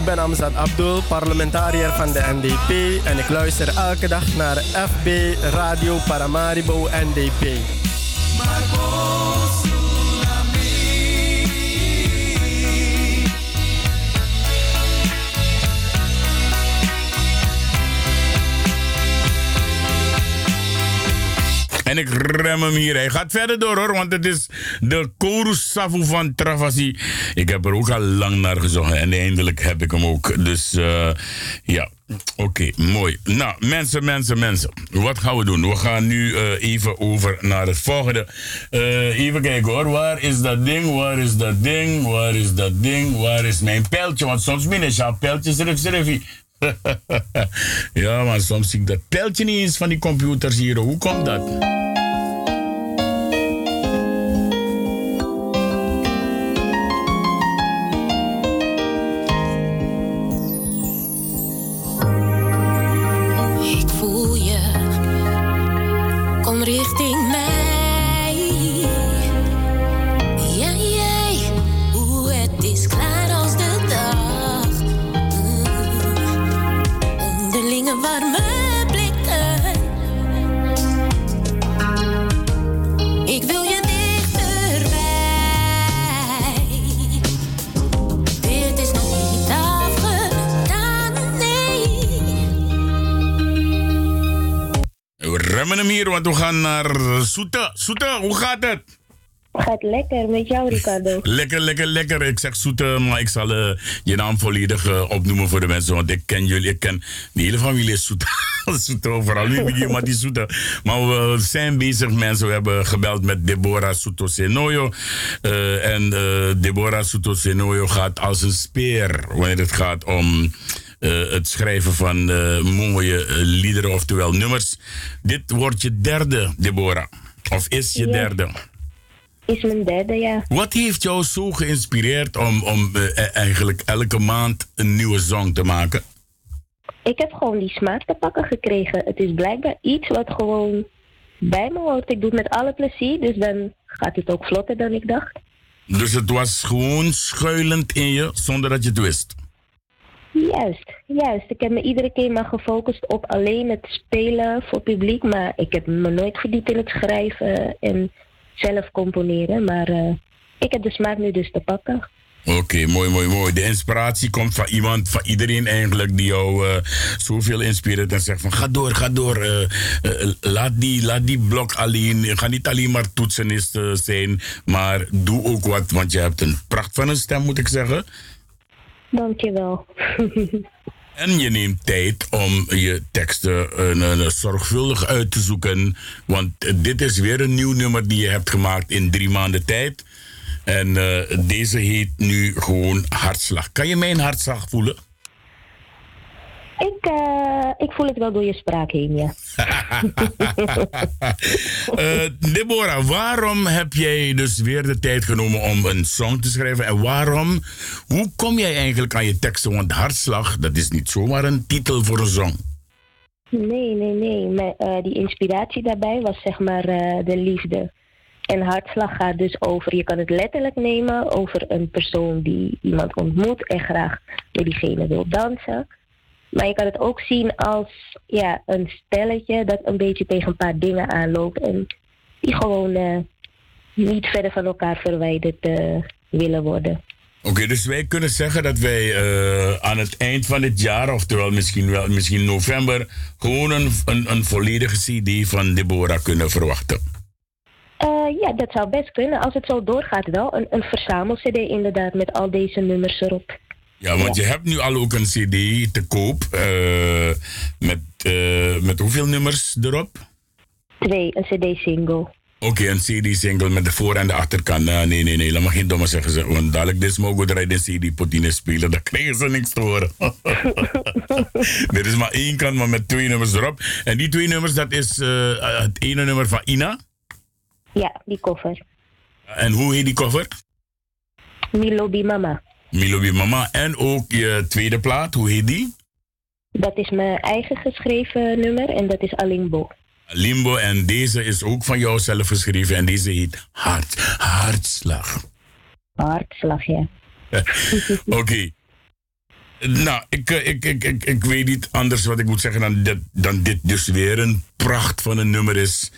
Ik ben Amzad Abdul, parlementariër van de NDP en ik luister elke dag naar FB Radio Paramaribo NDP. En ik rem hem hier. Hij gaat verder door hoor, want het is de Chorus Safu van Travasi. Ik heb er ook al lang naar gezocht en eindelijk heb ik hem ook. Dus eh, ja, oké, mooi. Nou, mensen, mensen, mensen. Wat gaan we doen? We gaan nu eh, even over naar het volgende. Eh, even kijken hoor. Waar is dat ding? Waar is dat ding? Waar is dat ding? Waar is mijn pijltje? Want soms min is jouw pijltje. [LAUGHS] ja, maar soms zie ik dat pijltje niet eens van die computers hier. Hoe komt dat? Remmen hem hier, want we gaan naar Soete. Soete, hoe gaat het? Gaat lekker met jou, Ricardo. [LAUGHS] Lekker, lekker, lekker. Ik zeg Soete, maar ik zal eh, je naam volledig eh, opnoemen voor de mensen. Want ik ken jullie, ik ken de hele familie is Soete. [LAUGHS] Soete, vooral nu maar die Soete. Maar we zijn bezig, mensen. We hebben gebeld met Deborah Soeto Senoyo. Eh, en Deborah Soeto Senoyo gaat als een speer wanneer het gaat om... eh, het schrijven van eh, mooie eh, liederen, oftewel nummers. Dit wordt je derde, Deborah. Of is je Ja. derde? Is mijn derde, ja. Wat heeft jou zo geïnspireerd om, om eigenlijk elke maand een nieuwe song te maken? Ik heb gewoon die smaak te pakken gekregen. Het is blijkbaar iets wat gewoon bij me hoort. Ik doe het met alle plezier, dus dan gaat het ook vlotter dan ik dacht. Dus het was gewoon schuilend in je zonder dat je het wist. Juist, juist. Ik heb me iedere keer maar gefocust op alleen het spelen voor publiek. Maar ik heb me nooit verdiept in het schrijven en zelf componeren. Maar eh, ik heb de smaak nu dus te pakken. Oké, mooi, mooi, mooi. De inspiratie komt van iemand, van iedereen eigenlijk, die jou eh, zoveel inspireert en zegt van ga door, ga door. eh, laat, die, laat die blok alleen, ga niet alleen maar toetsenist zijn, maar doe ook wat, want je hebt een pracht van een stem, moet ik zeggen. Dankjewel. [LAUGHS] En je neemt tijd om je teksten eh, zorgvuldig uit te zoeken. Want dit is weer een nieuw nummer die je hebt gemaakt in drie maanden tijd. En eh, deze heet nu gewoon Hartslag. Kan je mijn hartslag voelen? Ik, eh, ik voel het wel door je spraak heen, ja. [LAUGHS] Eh, Deborah, waarom heb jij dus weer de tijd genomen om een song te schrijven? En waarom, hoe kom jij eigenlijk aan je teksten? Want Hartslag, dat is niet zomaar een titel voor een song. Nee, nee, nee. Maar, eh, die inspiratie daarbij was zeg maar de liefde. En hartslag gaat dus over, je kan het letterlijk nemen over een persoon die iemand ontmoet en graag met diegene wil dansen. Maar je kan het ook zien als ja, een stelletje dat een beetje tegen een paar dingen aanloopt en die gewoon eh, niet verder van elkaar verwijderd eh, willen worden. Oké, dus wij kunnen zeggen dat wij eh, aan het eind van dit jaar, oftewel misschien wel misschien november, gewoon een, een, een volledige CD van Deborah kunnen verwachten. Ja, dat zou best kunnen. Als het zo doorgaat wel. Een, een verzamel-cd inderdaad met al deze nummers erop. Ja, want je hebt nu al ook een CD te koop eh, met, eh, met hoeveel nummers erop? Twee, een cd-single. Oké, een CD-single met de voor- en de achterkant. Nou, nee, nee, nee, laat maar geen domme zeggen. Ze. Want dadelijk dit mogen we de CD-potine spelen. Dan krijgen ze niks te horen. [LAUGHS] er is maar één kant, maar met twee nummers erop. En die twee nummers, dat is eh, het ene nummer van Ina. Ja, die koffer. En hoe heet die cover? Milobi Mama. Milobi Mama. En ook je tweede plaat, hoe heet die? Dat is mijn eigen geschreven nummer en dat is Alimbo. Limbo. En deze is ook van jou zelf geschreven. En deze heet Hart, Hartslag. Hartslag, ja. [LAUGHS] Oké. Nou, ik, eh, ik, ik, ik, ik weet niet anders wat ik moet zeggen dan, dit, dan dit dus weer een pracht van een nummer is.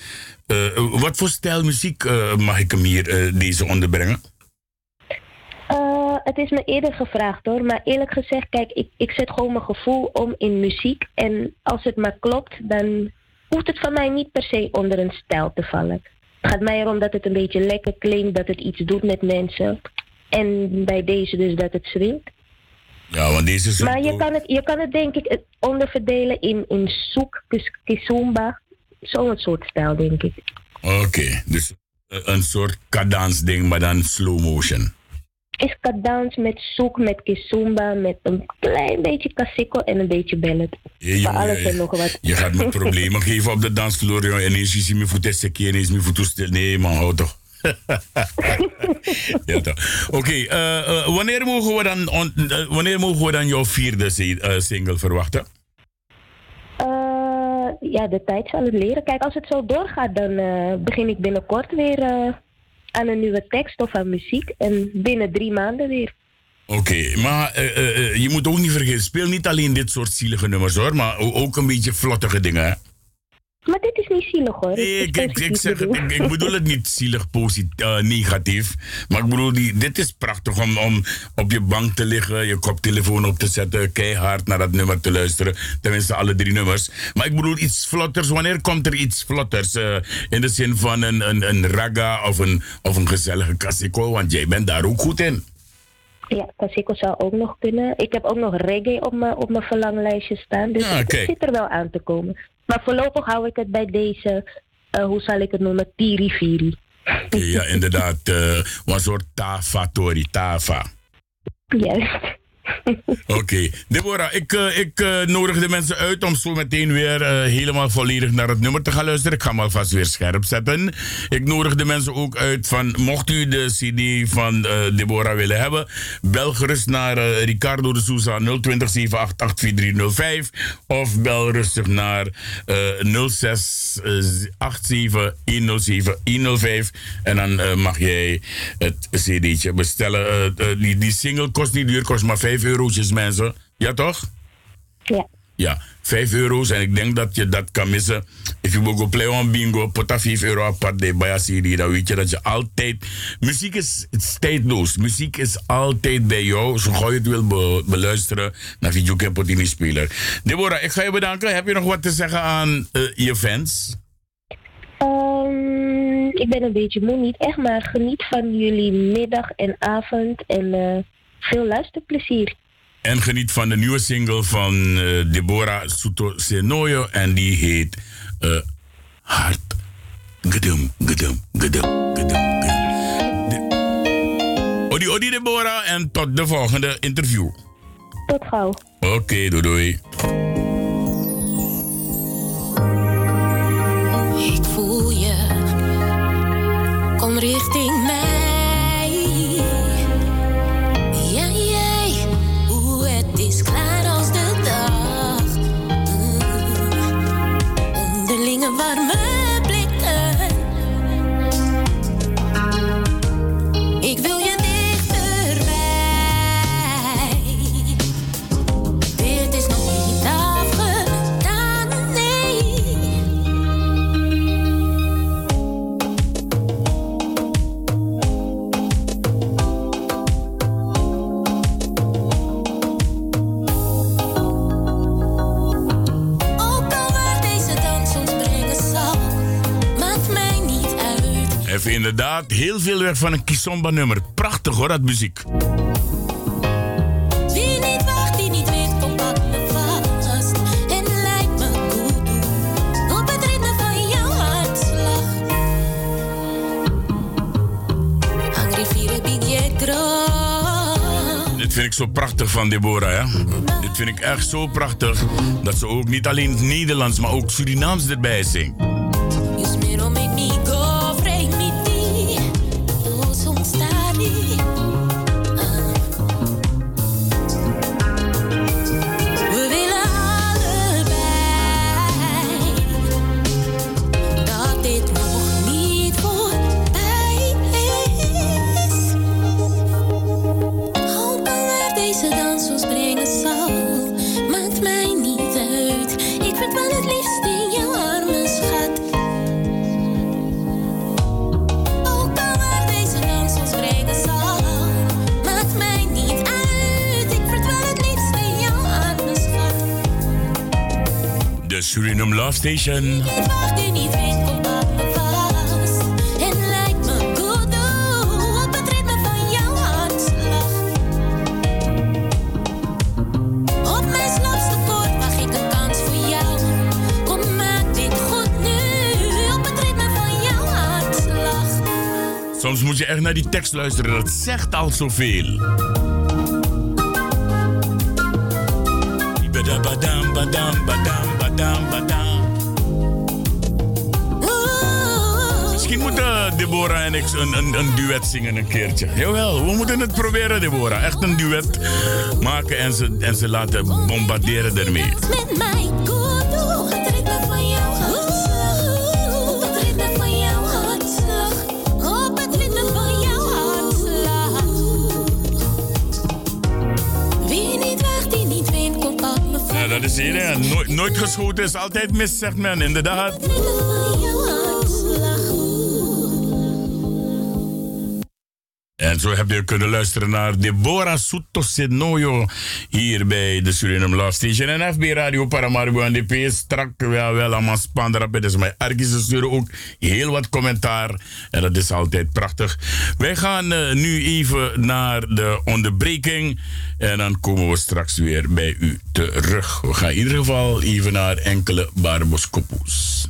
Eh, wat voor stijl muziek eh, mag ik hem hier deze onderbrengen? Het is me eerder gevraagd hoor, maar eerlijk gezegd, kijk, ik, ik zet gewoon mijn gevoel om in muziek. En als het maar klopt, dan hoeft het van mij niet per se onder een stijl te vallen. Het gaat mij erom dat het een beetje lekker klinkt, dat het iets doet met mensen. En bij deze dus dat het swingt. Ja, want deze is... Maar je kan het, je kan het denk ik onderverdelen in, in soek, kis- kizomba. Zo'n soort stijl, denk ik. Oké, dus eh, een soort kadansding, maar dan slow motion. Is kadans met soek, met kizomba, met een klein beetje kasiko en een beetje ballet. Hey, Voor jongen, alles en nog wat. Je gaat me problemen [LAUGHS] geven op de dansvloer, jongen. En eens je me voeten sekken, en eens me voeten stil. Nee, man, hou toch. [LAUGHS] ja, toch. Oké, eh, eh, wanneer, mogen we dan on- eh, wanneer mogen we dan jouw vierde si- single verwachten? Ja, de tijd zal het leren. Kijk, als het zo doorgaat, dan begin ik binnenkort weer aan een nieuwe tekst of aan muziek. En binnen drie maanden weer. Oké, maar eh, eh, eh, je moet ook niet vergeten, speel niet alleen dit soort zielige nummers hoor, maar ook een beetje vlottige dingen. Hè? Maar dit is niet zielig hoor. Nee, ik, ik, ik, zeg het, ik, ik bedoel het niet zielig positief, eh, negatief. Maar ik bedoel, die, dit is prachtig om, om op je bank te liggen, je koptelefoon op te zetten, keihard naar dat nummer te luisteren. Tenminste, alle drie nummers. Maar ik bedoel iets vlotters. Wanneer komt er iets vlotters? eh, in de zin van een, een, een raga of een, of een gezellige kasiko, want jij bent daar ook goed in. Ja, Kasiko zou ook nog kunnen. Ik heb ook nog reggae op mijn, op mijn verlanglijstje staan. Dus Ja, het kijk. zit er wel aan te komen. Maar voorlopig hou ik het bij deze, eh, hoe zal ik het noemen, Tiri-Firi. Ja, inderdaad. eh, een soort tafa, tori, tafa. Juist. [LAUGHS] Oké, Deborah, ik, eh, ik eh, nodig de mensen uit om zo meteen weer eh, helemaal volledig naar het nummer te gaan luisteren. Ik ga hem alvast weer scherp zetten. Ik nodig de mensen ook uit van, mocht u de CD van Deborah willen hebben, bel gerust naar Ricardo de Souza 020 788 of bel rustig naar eh 06 87 107 105 en dan mag jij het CD'tje bestellen. Die, die single kost niet duur, kost maar 5 eurotjes mensen. Ja toch? Ja. Ja, 5 euro's en ik denk dat je dat kan missen. If you go play on bingo, put 5 euro apart de bij CD, dan weet je dat je altijd... Muziek is tijdloos. Muziek is altijd bij jou. Zo gauw je het wil be- beluisteren, dan vind je ook een potini speler. Deborah, ik ga je bedanken. Heb je nog wat te zeggen aan eh, je fans? Ehm, ik ben een beetje moe, niet echt, maar geniet van jullie middag en avond en eh, veel luisterplezier. En geniet van de nieuwe single van eh, Deborah Soeto Senoyo. En die heet eh, Hart. Gedum, gedum, gedum, gedum, gedum. De- Odi, odi Deborah. En tot de volgende interview. Tot gauw. Oké, doei doei. Ik voel je, kom richting Warme blikken. Inderdaad heel veel weg van een Kisomba nummer. Prachtig hoor, dat muziek. Het. Dit vind ik zo prachtig van Deborah, ja. Dit vind ik echt zo prachtig. Dat ze ook niet alleen Nederlands, maar ook Surinaams erbij zingt. Hartslag. Soms moet je echt naar die tekst luisteren, dat zegt al zoveel. Deborah en ik een, een, een duet zingen een keertje. Jawel, we moeten het proberen, Deborah. Echt een duet maken en ze, en ze laten bombarderen ermee. Met mij. Ja, dat is hè. Nooit, nooit geschoten is altijd mis, zegt men, inderdaad. Zo heb je kunnen luisteren naar Deborah Soto Senoyo hier bij de Suriname Love Station en FB Radio Paramaribo NDP. Strak ja, wel allemaal spanderap. Dus mijn argiezen sturen ook heel wat commentaar. En dat is altijd prachtig. Wij gaan eh, nu even naar de onderbreking. En dan komen we straks weer bij u terug. We gaan in ieder geval even naar enkele barboskopoes.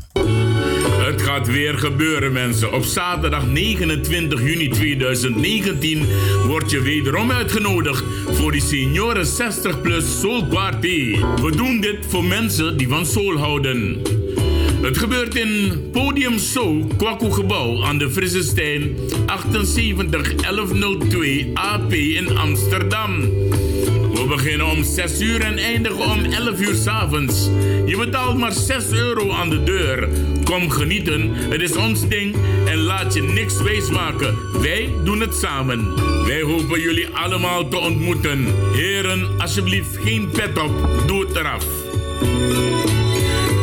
Het gaat weer gebeuren, mensen. Op zaterdag 29 juni 2019 word je wederom uitgenodigd voor die senioren 60 plus Soul Party. We doen dit voor mensen die van soul houden. Het gebeurt in Podium Soul, Kwaku Gebouw aan de Frissestein 78 1102 AP in Amsterdam. Beginnen om 6 uur en eindigen om 11 uur s'avonds. Je betaalt maar 6 euro aan de deur. Kom genieten, het is ons ding en laat je niks wijsmaken. Wij doen het samen. Wij hopen jullie allemaal te ontmoeten. Heren, alsjeblieft geen pet op, doe het eraf.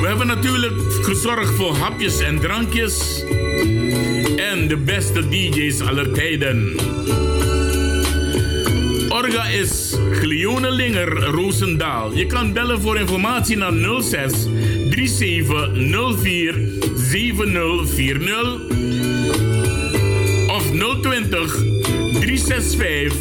We hebben natuurlijk gezorgd voor hapjes en drankjes. En de beste DJ's aller tijden. Is Glione Linger Roosendaal. Je kan bellen voor informatie naar 06 3704 7040 of 020 365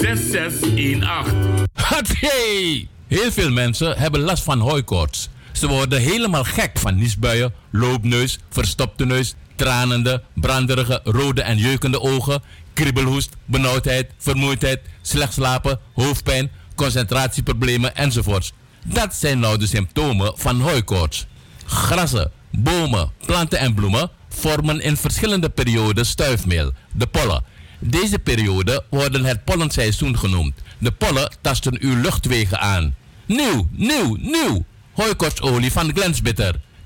6618. Hatsé! Heel veel mensen hebben last van hooikoorts. Ze worden helemaal gek van niesbuien, loopneus, verstopte neus, tranende, branderige, rode en jeukende ogen, kriebelhoest, benauwdheid, vermoeidheid, slecht slapen, hoofdpijn, concentratieproblemen enzovoorts. Dat zijn nou de symptomen van hooikoorts. Grassen, bomen, planten en bloemen vormen in verschillende perioden stuifmeel, de pollen. Deze periode worden het pollenseizoen genoemd. De pollen tasten uw luchtwegen aan. Nieuw, nieuw, nieuw! Hooikortsolie van Glensbitter.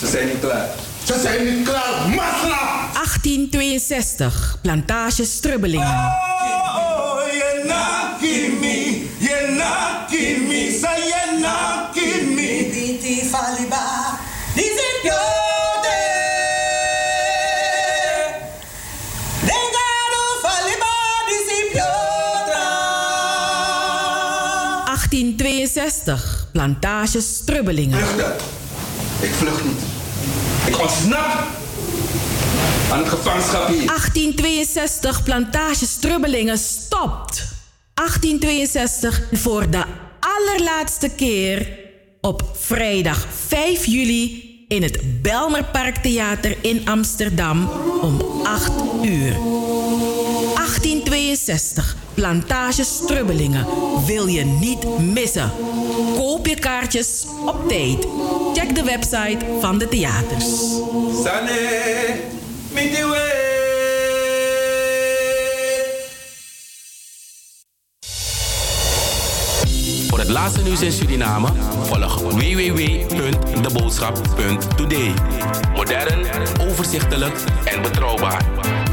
ze zijn niet klaar. Ze zijn niet klaar, masla! 1862, plantage Strubbelingen. Oh, je nakimi, je nakimi, sa je nakimi. Diti faliba, diti piote. Dengado faliba, diti piotra. 1862, plantage Strubbelingen. Vluchten. Ik vlucht niet. Ik ontsnap aan het gevangenschap hier. 1862, plantage Strubbelingen stopt. 1862, voor de allerlaatste keer op vrijdag 5 juli in het Belmerparktheater in Amsterdam om 8 uur. 1862, plantage Strubbelingen. Wil je niet missen? Koop je kaartjes op tijd. Check de website van de theaters. Voor het laatste nieuws in Suriname? Volg www.deboodschap.today. Modern, overzichtelijk en betrouwbaar.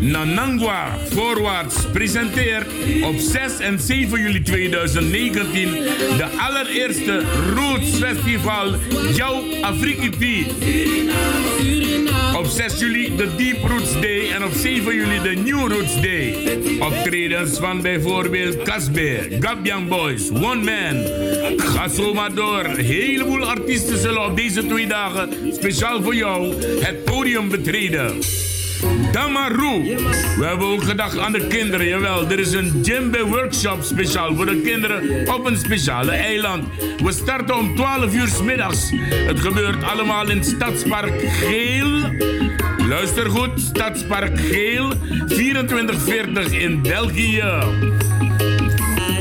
Nanangwa Voorwaarts presenteert op 6 en 7 juli 2019 de allereerste Roots Festival Jouw Afrikiti. Op 6 juli de Deep Roots Day en op 7 juli de New Roots Day. Optredens van bijvoorbeeld Casbe, Gabian Boys, One Man. Ga zo maar door. Een heleboel artiesten zullen op deze twee dagen speciaal voor jou het podium betreden. Damaru. We hebben ook gedacht aan de kinderen, jawel. Er is een djembe workshop speciaal voor de kinderen op een speciale eiland. We starten om 12 uur middags. Het gebeurt allemaal in Stadspark Geel. Luister goed, Stadspark Geel, 2440 in België.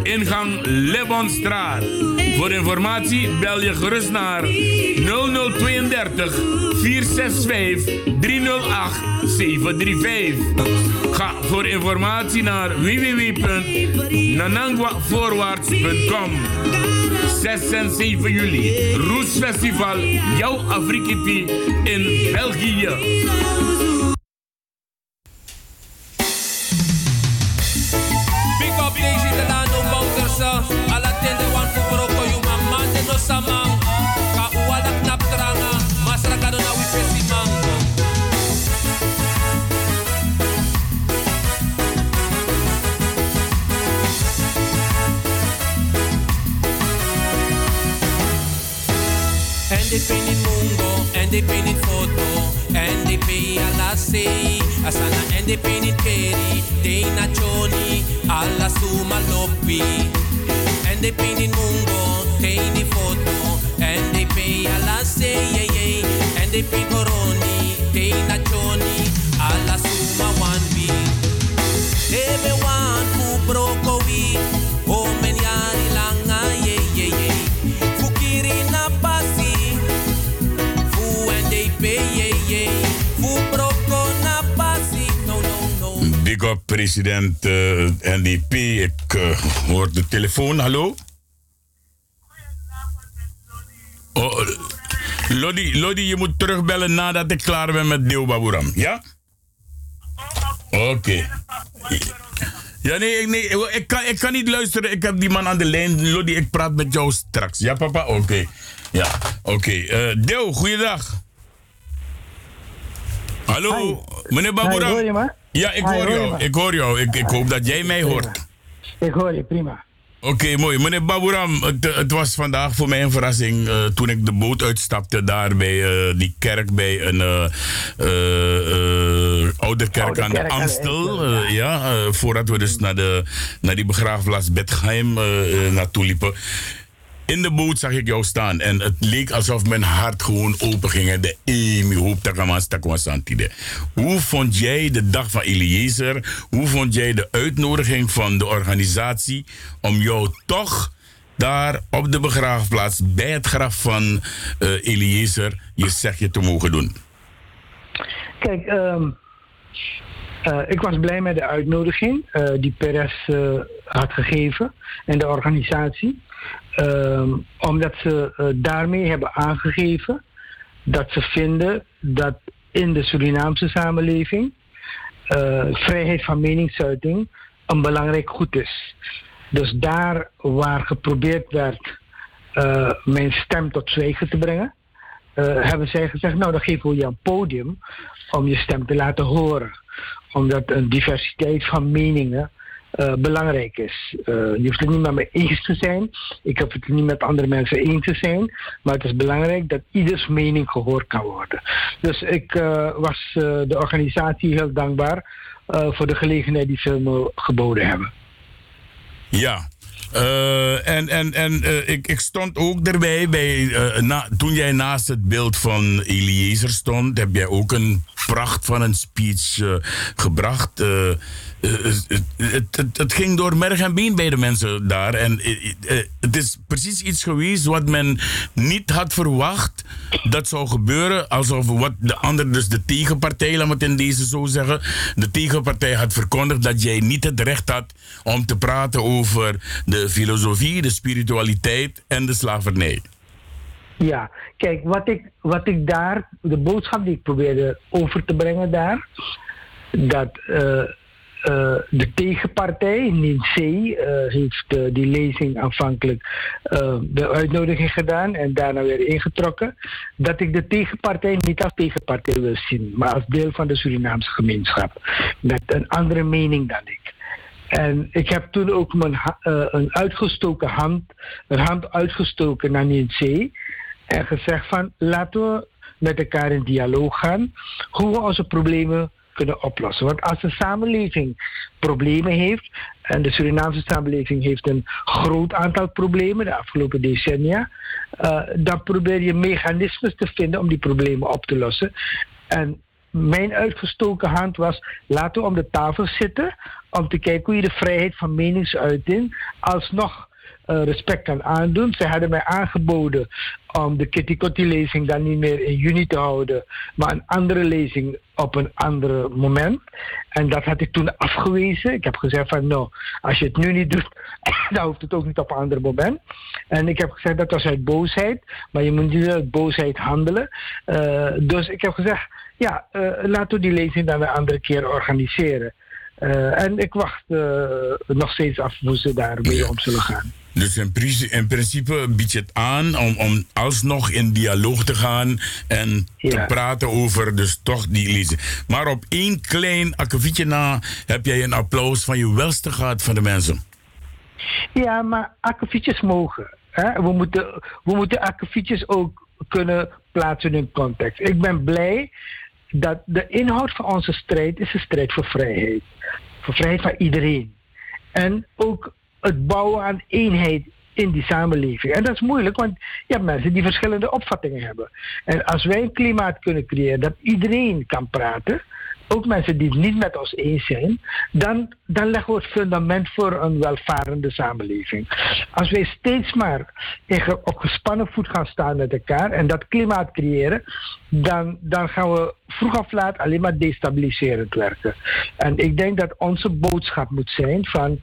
Ingang Lebonstraat. Voor informatie bel je gerust naar 0032 465 308 735. Ga voor informatie naar www.nanangwavoorwaarts.com. 6 en 7 juli. Roes Festival, jouw Afrikiti in België. NDP in Mungo, NDP in Foto, NDP alla sei, Asana NDP in Keri, Dena Choni, alla Suma Loppi. NDP in Mungo, Deni Foto, NDP alla sei, NDP Coroni, Dena Choni, alla Suma One Ebe wan fu brokowi, Big up president eh, NDP. Ik eh, hoor de telefoon. Hallo? Oh, eh, Lodi, Lodi, je moet terugbellen nadat ik klaar ben met Deobaburam. Ja? Oké. Ja, nee, ik- nee ik, kan, ik kan niet luisteren. Ik heb die man aan de lijn. Lodi, ik praat met jou straks. Ja, papa? Oké. Ja, oké. Eh, Deo, goeiedag. Hallo, meneer Baburam. Hi, hoor je? Ja, ik hoor jou. Ik hoor jou. Ik, ik hoop dat jij mij hoort. Ik hoor je, prima. Oké, mooi. Meneer Baburam, het, het was vandaag voor mij een verrassing eh, toen ik de boot uitstapte daar bij eh, die kerk bij een eh, oude kerk aan de Amstel. ja, voordat we dus naar, de, naar die begraafplaats Bethlehem eh, eh, naartoe liepen. In de boot zag ik jou staan en het leek alsof mijn hart gewoon open ging. En De Emi hoop takamas takwasantide. Hoe vond jij de dag van Eliezer? Hoe vond jij de uitnodiging van de organisatie om jou toch daar op de begraafplaats bij het graf van eh Eliezer je zegje te mogen doen? Kijk, ehm, eh, ik was blij met de uitnodiging eh, die Perez had gegeven en de organisatie. Ehm, omdat ze eh, daarmee hebben aangegeven dat ze vinden dat in de Surinaamse samenleving eh, vrijheid van meningsuiting een belangrijk goed is. Dus daar waar geprobeerd werd eh, mijn stem tot zwijgen te brengen, hebben zij gezegd, nou dan geven we je een podium om je stem te laten horen. Omdat een diversiteit van meningen eh, belangrijk is. Eh, je hoeft het niet met me eens te zijn. Ik heb het niet met andere mensen eens te zijn. Maar het is belangrijk dat ieders mening gehoord kan worden. Dus ik eh, was de organisatie heel dankbaar voor de gelegenheid die ze me geboden hebben. Ja, en en, en ik, ik stond ook erbij bij, na, toen jij naast het beeld van Eliezer stond, heb jij ook een pracht van een speech gebracht. Eh, eh, het, het, ging door merg en been bij de mensen daar. En eh, eh, het is precies iets geweest wat men niet had verwacht dat zou gebeuren. Alsof wat de andere, dus de tegenpartij, laat het in deze zo zeggen. De tegenpartij had verkondigd dat jij niet het recht had om te praten over de filosofie, de spiritualiteit en de slavernij. Ja, kijk, wat ik, wat ik daar, de boodschap die ik probeerde over te brengen daar, dat eh, eh, de tegenpartij, NINC, eh heeft eh, die lezing aanvankelijk de uitnodiging gedaan en daarna weer ingetrokken, dat ik de tegenpartij niet als tegenpartij wil zien, maar als deel van de Surinaamse gemeenschap, met een andere mening dan ik. En ik heb toen ook mijn een uitgestoken hand, een hand uitgestoken naar NINC en gezegd van laten we met elkaar in dialoog gaan hoe we onze problemen kunnen oplossen. Want als de samenleving problemen heeft, en de Surinaamse samenleving heeft een groot aantal problemen de afgelopen decennia, eh, dan probeer je mechanismes te vinden om die problemen op te lossen. En mijn uitgestoken hand was, laten we om de tafel zitten om te kijken hoe je de vrijheid van meningsuiting alsnog respect kan aandoen. Ze hadden mij aangeboden om de Kitty Kotti lezing dan niet meer in juni te houden, maar een andere lezing op een ander moment. En dat had ik toen afgewezen. Ik heb gezegd van nou, als je het nu niet doet, [COUGHS] dan hoeft het ook niet op een ander moment. En ik heb gezegd dat was uit boosheid, maar je moet niet uit boosheid handelen. Eh, dus ik heb gezegd, ja, eh, laten we die lezing dan een andere keer organiseren. Eh, en ik wacht eh, nog steeds af hoe ze daarmee om zullen gaan. Dus in, pri- in principe biedt je het aan om, om alsnog in dialoog te gaan en te praten over dus toch die lezing. Maar op één klein akkefietje na heb jij een applaus van je welste gehad van de mensen. Ja, maar akkefietjes mogen. Hè? We, moeten, we moeten akkefietjes ook kunnen plaatsen in hun context. Ik ben blij dat de inhoud van onze strijd is een strijd voor vrijheid. Voor vrijheid van iedereen. En ook het bouwen aan eenheid in die samenleving. En dat is moeilijk, want je hebt mensen die verschillende opvattingen hebben. En als wij een klimaat kunnen creëren dat iedereen kan praten, ook mensen die het niet met ons eens zijn, dan, dan leggen we het fundament voor een welvarende samenleving. Als wij steeds maar op gespannen voet gaan staan met elkaar en dat klimaat creëren, dan, dan gaan we vroeg of laat alleen maar destabiliserend werken. En ik denk dat onze boodschap moet zijn van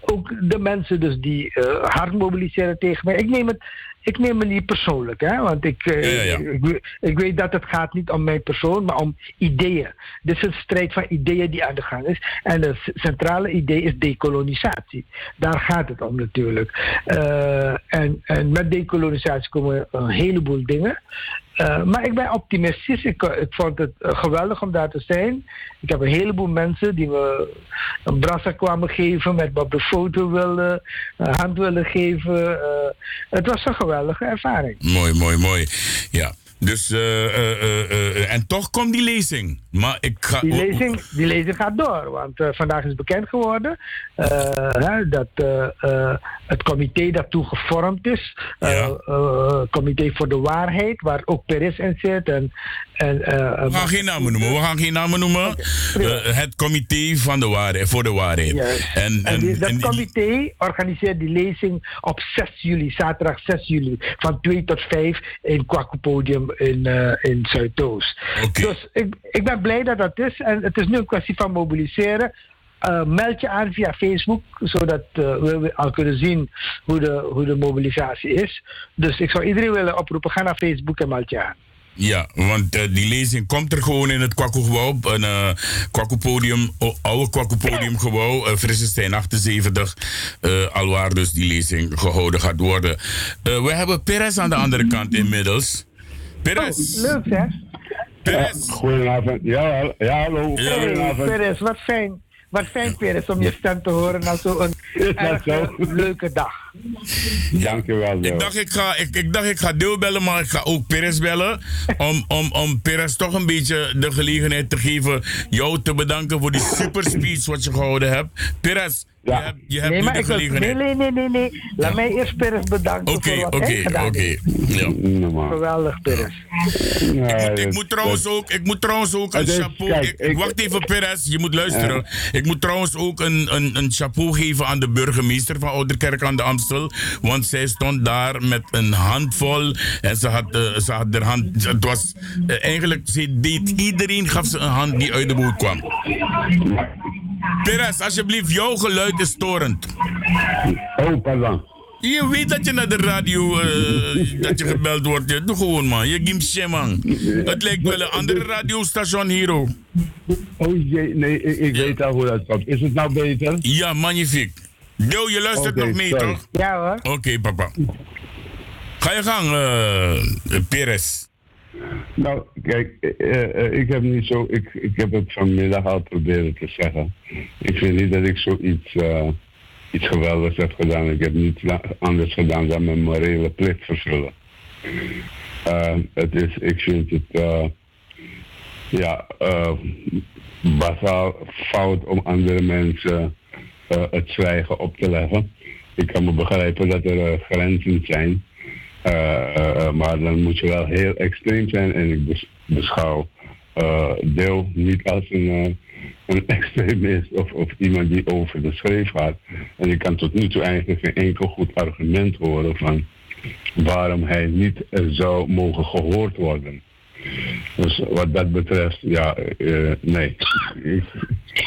ook de mensen dus die eh, hard mobiliseren tegen mij. Ik neem het, ik neem het niet persoonlijk, hè, want ik, eh, Ik, we- ik weet dat het gaat niet om mijn persoon, maar om ideeën. Dit is een strijd van ideeën die aan de gang is. En het centrale idee is dekolonisatie. Daar gaat het om natuurlijk. Eh, en, en met dekolonisatie komen een heleboel dingen. Eh, maar ik ben optimistisch. Ik, ik vond het eh, geweldig om daar te zijn. Ik heb een heleboel mensen die me een brassa kwamen geven, met me op de foto wilden, een hand willen geven. Eh, het was een geweldige ervaring. Mooi, mooi, mooi. Ja. Dus, eh, eh, eh, en toch komt die lezing. Maar ik ga. Die lezing, die lezing gaat door, want vandaag is bekend geworden hè, dat het comité dat toen gevormd is, eh, comité voor de waarheid, waar ook Peres in zit. En, en, eh, We gaan geen namen noemen. We gaan geen namen noemen. Eh, het comité van de waarheid, voor de waarheid. En, En, en, die, dat en- comité organiseert die lezing op 6 juli, zaterdag 6 juli, van 2 tot 5 in Kwakkenpodium in, eh, in Zuidoost. Dus ik, ik ben blij dat dat is. En het is nu een kwestie van mobiliseren. Eh, meld je aan via Facebook, zodat eh, we we al kunnen zien hoe de, hoe de mobilisatie is. Dus ik zou iedereen willen oproepen, ga naar Facebook en meld je aan. Ja, want eh, die lezing komt er gewoon in het Kwakkoegebouw. Een uh, Kwakkoepodium, o- oude Kwakkoepodiumgebouw, uh, Frissestein 78. eh alwaar dus die lezing gehouden gaat worden. Eh, we hebben Perez aan de andere kant inmiddels. Perez. Leuk hè? Perez. Goedenavond. Ja, ja hallo. Hey, Goedenavond. Peres, wat fijn. Wat fijn, Peres, om je stem te horen na zo'n [LAUGHS] leuke dag. Dankjewel. Ik dacht ik, ga, ik, ik dacht ik ga Deel bellen, maar ik ga ook Perez bellen. Om, om, om Perez toch een beetje de gelegenheid te geven jou te bedanken voor die super speech wat je gehouden hebt. Perez, je hebt, je hebt nee, maar de ik wil, gelegenheid. nee, nee, nee, nee, nee. Laat mij eerst Peres bedanken Oké, voor wat oké, hij gedaan oké. Ja. Geweldig, Peres. ik, ik moet trouwens ook, ik moet trouwens ook een chapeau. kijk, ik, ik- wacht even, Perez, je moet luisteren. Ik moet trouwens ook een, een, een chapeau geven aan de burgemeester van Ouderkerk aan de Amstel. Want zij stond daar met een handvol. En ze had, eh, ze had haar hand. Het was eh, eigenlijk, ze deed iedereen gaf ze een hand die uit de boot kwam. Perez, alsjeblieft, jouw geluid is storend. Oh, pardon. Je weet dat je naar de radio eh, dat je gebeld wordt. Ja, Doe gewoon man. Je gimt shit, man. Het lijkt wel een andere radiostation hier ook. Oh jee, nee, ik, ik weet al hoe dat komt. Is het nou beter? Ja, magnifiek. Deel, je luistert Oké, nog mee, sorry. toch? Ja hoor. Oké, papa. Ga je gang, eh Perez. Nou, kijk, eh, ik heb niet zo, ik, ik heb het vanmiddag al proberen te zeggen. Ik vind niet dat ik zoiets eh, iets geweldigs heb gedaan. Ik heb niets la- anders gedaan dan mijn morele plicht vervullen. Eh, het is, ik vind het, eh, ja, eh basaal fout om andere mensen eh, het zwijgen op te leggen. Ik kan me begrijpen dat er eh, grenzen zijn. Eh, maar dan moet je wel heel extreem zijn. En ik bes- beschouw Deel niet als een, een [LAUGHS] extremist of, of iemand die over de schreef gaat. En ik kan tot nu toe eigenlijk geen enkel goed argument horen van waarom hij niet zou mogen gehoord worden. Dus wat dat betreft, ja, eh, nee. ik,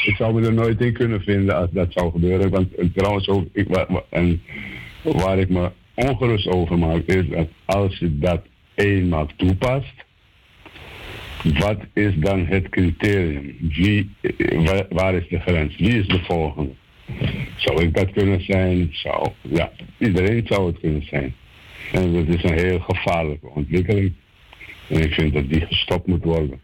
ik zou me er nooit in kunnen vinden als dat zou gebeuren. Want eh, trouwens ook, ik, wa- wa- en waar ik me ongerust over maak, is dat als je dat eenmaal toepast, wat is dan het criterium? Wie, eh, waar, waar is de grens? Wie is de volgende? Zou ik dat kunnen zijn? Zou, ja, iedereen zou het kunnen zijn. En dat is een heel gevaarlijke ontwikkeling. En ik vind dat die gestopt moet worden.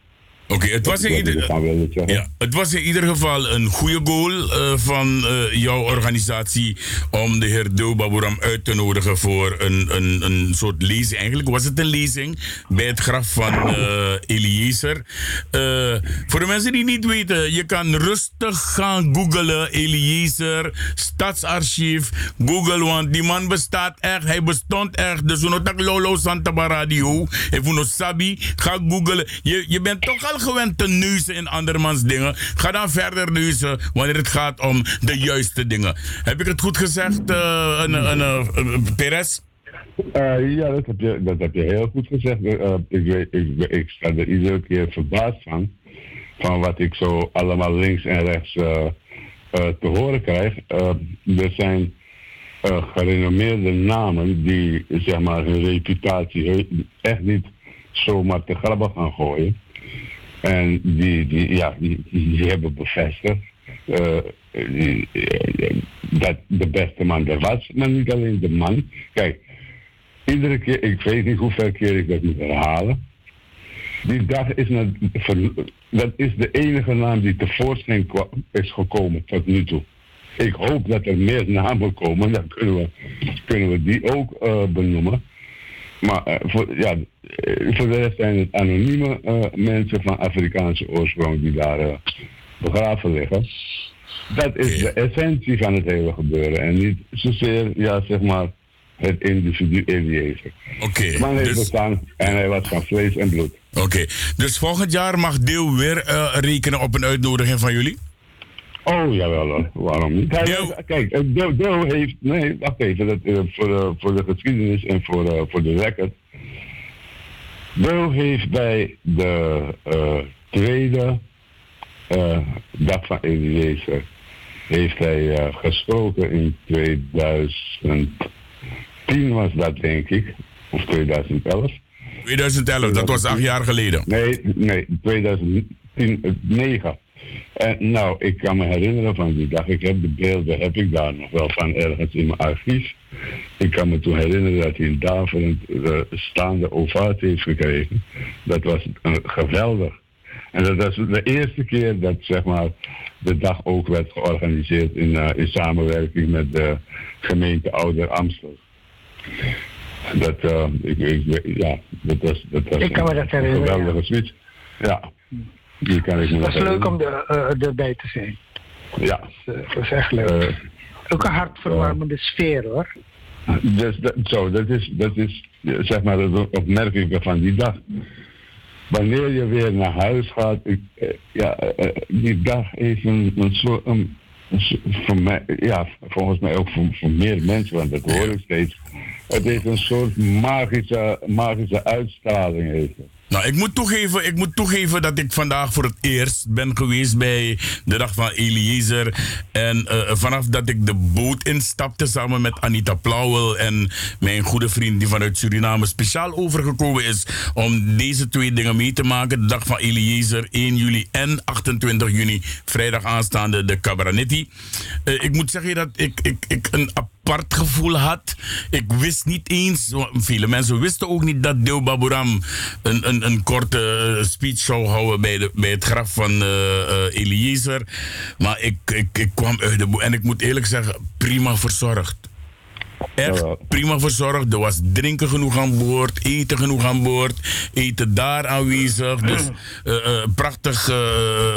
Oké, het was in ieder aan willen zeggen. Ja, het was in ieder geval een goede goal eh, van eh, jouw organisatie om de heer Deobaburam uit te nodigen voor een, een, een soort lezing. Eigenlijk was het een lezing bij het graf van eh Eliezer. Voor de mensen die niet weten, je kan rustig gaan googlen Eliezer, Stadsarchief, Google, want die man bestaat echt, hij bestond echt. Dus we notak Lolo Santa Radio, voel Sabi, ga googlen. Je, je bent toch al gewend te neuzen in andermans dingen. Ga dan verder neuzen wanneer het gaat om de juiste dingen. Heb ik het goed gezegd, eh een, een, Perez? Eh, ja, dat heb, je, dat heb je heel goed gezegd. Eh, ik, weet, ik, ik sta er iedere keer verbaasd van. Van wat ik zo allemaal links en rechts te horen krijg. Er zijn gerenommeerde namen die zeg maar, hun reputatie echt niet zomaar te grabbig gaan gooien. En die, die, ja, die, hebben bevestigd eh, die, eh, dat de beste man er was. Maar niet alleen de man. Kijk, iedere keer, ik weet niet hoeveel keer ik dat moet herhalen. Die dag is, dat is de enige naam die tevoorschijn is gekomen tot nu toe. Ik hoop dat er meer namen komen, dan kunnen we, kunnen we die ook eh, benoemen. Maar eh, voor, ja, eh, voor de rest zijn het anonieme eh, mensen van Afrikaanse oorsprong die daar begraven liggen. Dat is de essentie van het hele gebeuren. En niet zozeer, ja, zeg maar, het individu Eliezer. Oké. Man heeft dus- bestaan en hij was van vlees en bloed. Oké, dus volgend jaar mag Deel weer rekenen op een uitnodiging van jullie? Oh, jawel hoor. Waarom niet? Hij- Kijk, eh, Deel, Deel heeft... Nee, wacht even. Dat, eh, voor, de, voor de geschiedenis en voor, eh, voor de record. Deel heeft bij de eh, tweede eh, dag van Eliezer... heeft hij eh, gesproken in 2010 was dat, denk ik. Of 2011. 2011, dat was acht jaar geleden. Nee, nee, 2009. En nou, ik kan me herinneren van die dag. Ik heb de beelden, heb ik daar nog wel van ergens in mijn archief. Ik kan me toen herinneren dat hij een daverend eh, staande ovatie heeft gekregen. Dat was een geweldig. En dat was de eerste keer dat zeg maar, de dag ook werd georganiseerd in, eh, in samenwerking met de gemeente Ouder Amstel. Dat, eh, ik, ik, ja, dat was, dat was Ik kan me dat herinneren, geweldige switch. Ja, die kan ik me nog was leuk om eh, erbij te zijn. Ja. Het was echt leuk. Eh, Ook een hartverwarmende sfeer hoor. Dus dat, zo, dat is, dat is eh, zeg maar het opmerkelijke van die dag. Wanneer je weer naar huis gaat, ik, eh, ja, eh, eh, die dag heeft een, een soort, een, voor mij, ja, volgens mij ook voor, voor meer mensen, want dat hoor ik steeds. Het heeft een soort magische, magische uitstraling. Heeft het. Nou, ik moet, toegeven, ik moet toegeven dat ik vandaag voor het eerst ben geweest bij de dag van Eliezer. En eh, vanaf dat ik de boot instapte samen met Anita Plauwel en mijn goede vriend die vanuit Suriname speciaal overgekomen is om deze twee dingen mee te maken. De dag van Eliezer 1 juli en 28 juni, vrijdag aanstaande de Cabaretti. Eh, ik moet zeggen dat ik, ik, ik een gevoel had. Ik wist niet eens, vele mensen wisten ook niet dat Deo Baburam een, een, een korte eh, speech zou houden bij, de, bij het graf van eh eh, Eliezer. Maar ik, ik, ik kwam uit de boel en ik moet eerlijk zeggen, prima verzorgd. Echt prima verzorgd. Er was drinken genoeg aan boord, eten genoeg aan boord, eten daar aanwezig. Dus eh, eh, prachtig eh,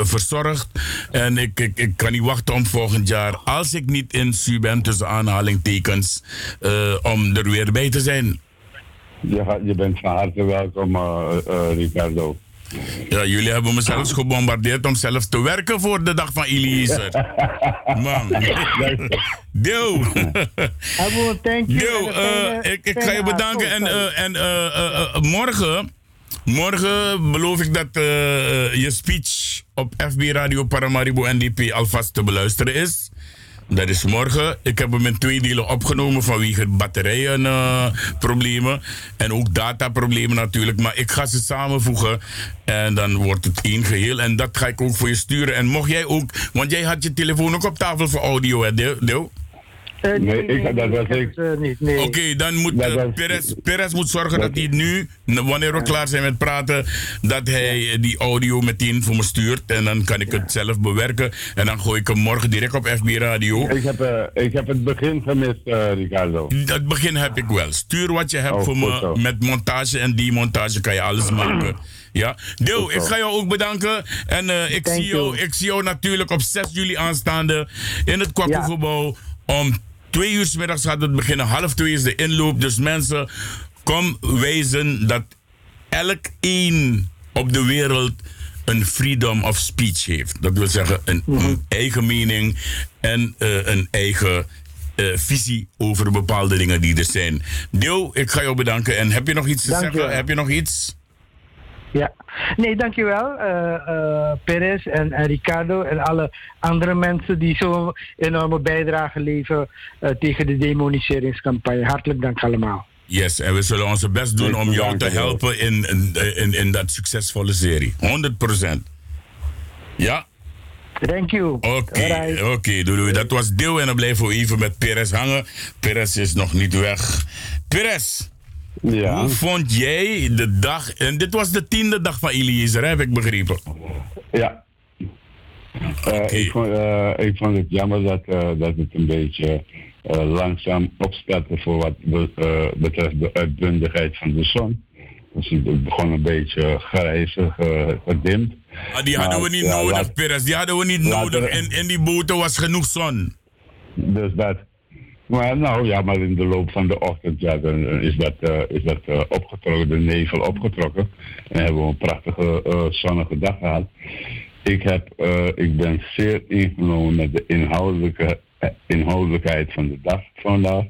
verzorgd. En ik, ik, ik kan niet wachten om volgend jaar, als ik niet in SU ben, tussen aanhalingtekens, om er weer bij te zijn. Je, bent van harte welkom, Ricardo. Ja, jullie hebben me zelfs gebombardeerd om zelfs te werken voor de dag van Eliezer. [LAUGHS] Man. Deel. Thank you. Eh, ik, ik ga je bedanken. En, eh, en eh, morgen, morgen beloof ik dat je speech op FB Radio Paramaribo NDP alvast te beluisteren is. Dat is morgen. Ik heb hem in twee delen opgenomen vanwege batterijenproblemen. en ook dataproblemen natuurlijk. Maar ik ga ze samenvoegen. En dan wordt het één geheel. En dat ga ik ook voor je sturen. En mocht jij ook... Want jij had je telefoon ook op tafel voor audio, hè, Deel? Eh, Nee, ik- dat was ik. eh, niet, nee. Oké, dan moet eh, Perez, Perez moet zorgen dat hij nu, wanneer we klaar zijn met praten, dat hij die audio meteen voor me stuurt. En dan kan ik het zelf bewerken. En dan gooi ik hem morgen direct op FB Radio. Ik heb, eh, ik heb het begin gemist, eh, Ricardo. Het begin heb ik wel. Stuur wat je hebt Oh, voor me. zo. Met montage en demontage kan je alles maken. Ja. Deel, ik ga jou ook bedanken. En eh, ik, zie jou, ik zie jou natuurlijk op 6 juli aanstaande in het Kwakkelgebouw. Om twee uur 's middags gaat het beginnen. Half twee is de inloop. Dus mensen, kom wijzen dat elk één op de wereld een freedom of speech heeft. Dat wil zeggen een, een eigen mening en eh, een eigen eh, visie over bepaalde dingen die er zijn. Deel, ik ga jou bedanken. En heb je nog iets te Dank zeggen? Heb je nog iets? Ja, nee, dankjewel eh eh Perez en, en Ricardo en alle andere mensen die zo'n enorme bijdrage leveren eh, tegen de demoniseringscampagne. Hartelijk dank allemaal. Yes, en we zullen onze best doen om jou te helpen in, in, in, in dat succesvolle serie. 100%. Ja? Thank you. Oké, oké, doei, doei. Dat was deel en dan blijven we even met Perez hangen. Perez is nog niet weg. Perez, Ja. hoe vond jij de dag... En dit was de tiende dag van Eliezer, heb ik begrepen. Ja. Eh, ik, vond, eh, ik vond het jammer dat, eh, dat het een beetje langzaam opstartte voor wat be- betreft de uitbundigheid van de zon. Dus het begon een beetje grijzig, gedimd. Ah, die hadden we niet ja, nodig, laat- Perez. Die hadden we niet later- nodig. In, in die boten was genoeg zon. Dus dat. Maar nou ja, maar in de loop van de ochtend ja, dan is dat, eh, is dat eh, opgetrokken, de nevel opgetrokken. En hebben we een prachtige eh, zonnige dag gehad. Ik, heb, ik ben zeer ingenomen met de inhoudelijke, inhoudelijkheid van de dag vandaag.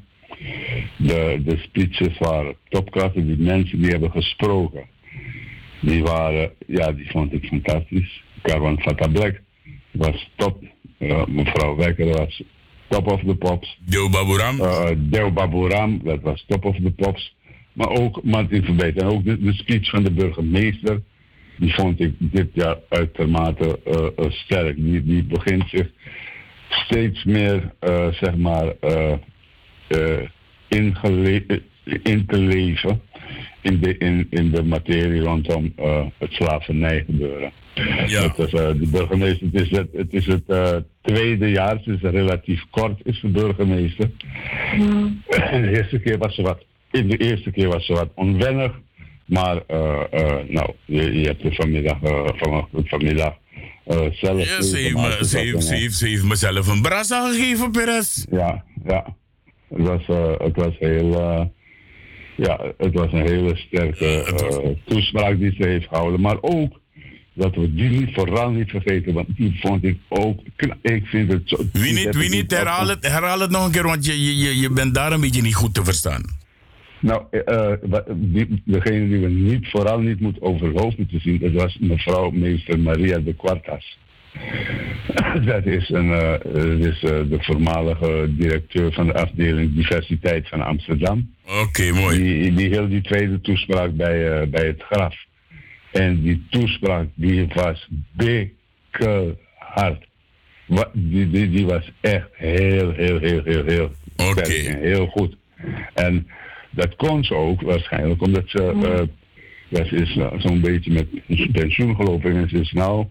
De, de speeches waren topklasse. Die mensen die hebben gesproken, die waren, ja, die vond ik fantastisch. Carwan Fatablack was top. Mevrouw Wekker was top of the pops. Deo Baburam. Deo Baburam, dat was top of the pops. Maar ook Martin Verbeet. En ook de, de speech van de burgemeester. Die vond ik dit jaar uitermate eh, eh, sterk. Die, die begint zich steeds meer, eh, zeg maar, eh, eh, eh, in te leven in, de, in, in de materie rondom eh, het slavernij gebeuren. Ja. Dat is, eh, de burgemeester, het is het, het, is het eh, tweede jaar, het is relatief kort, is de burgemeester. En de eerste keer was ze wat, in de eerste keer was ze wat onwennig. Maar eh, eh, nou, je, je hebt er vanmiddag, eh, vanochtend vanmiddag eh, zelf... Ja, ze, heeft me, ze, heeft, ze, heeft, ze heeft mezelf een brasa gegeven, Perez. Ja, ja. Het was, eh, het was heel... ja, het was een hele sterke [LAUGHS] eh, toespraak die ze heeft gehouden. Maar ook dat we die niet vooral niet vergeten, want die vond ik ook... Ik vind het zo... Wie niet, wie niet herhaal, het, herhaal het nog een keer, want je, je, je- bent daar een beetje niet goed te verstaan. Nou, wa- die, degene die we niet, vooral niet moet overhoofd moeten zien, dat was mevrouw meester Maria de Quartas. [COUGHS] dat is, een, eh, dat is eh, de voormalige directeur van de afdeling diversiteit van Amsterdam. Oké, mooi. Die, die heel die tweede toespraak bij, eh, bij het graf. En die toespraak die was bikkelhard. Wa- Die, die, die was echt heel, heel, heel, heel, heel en heel goed. En dat kon ze ook waarschijnlijk omdat ze, ja, ze is zo'n beetje met pensioen geloof ik en ze is nou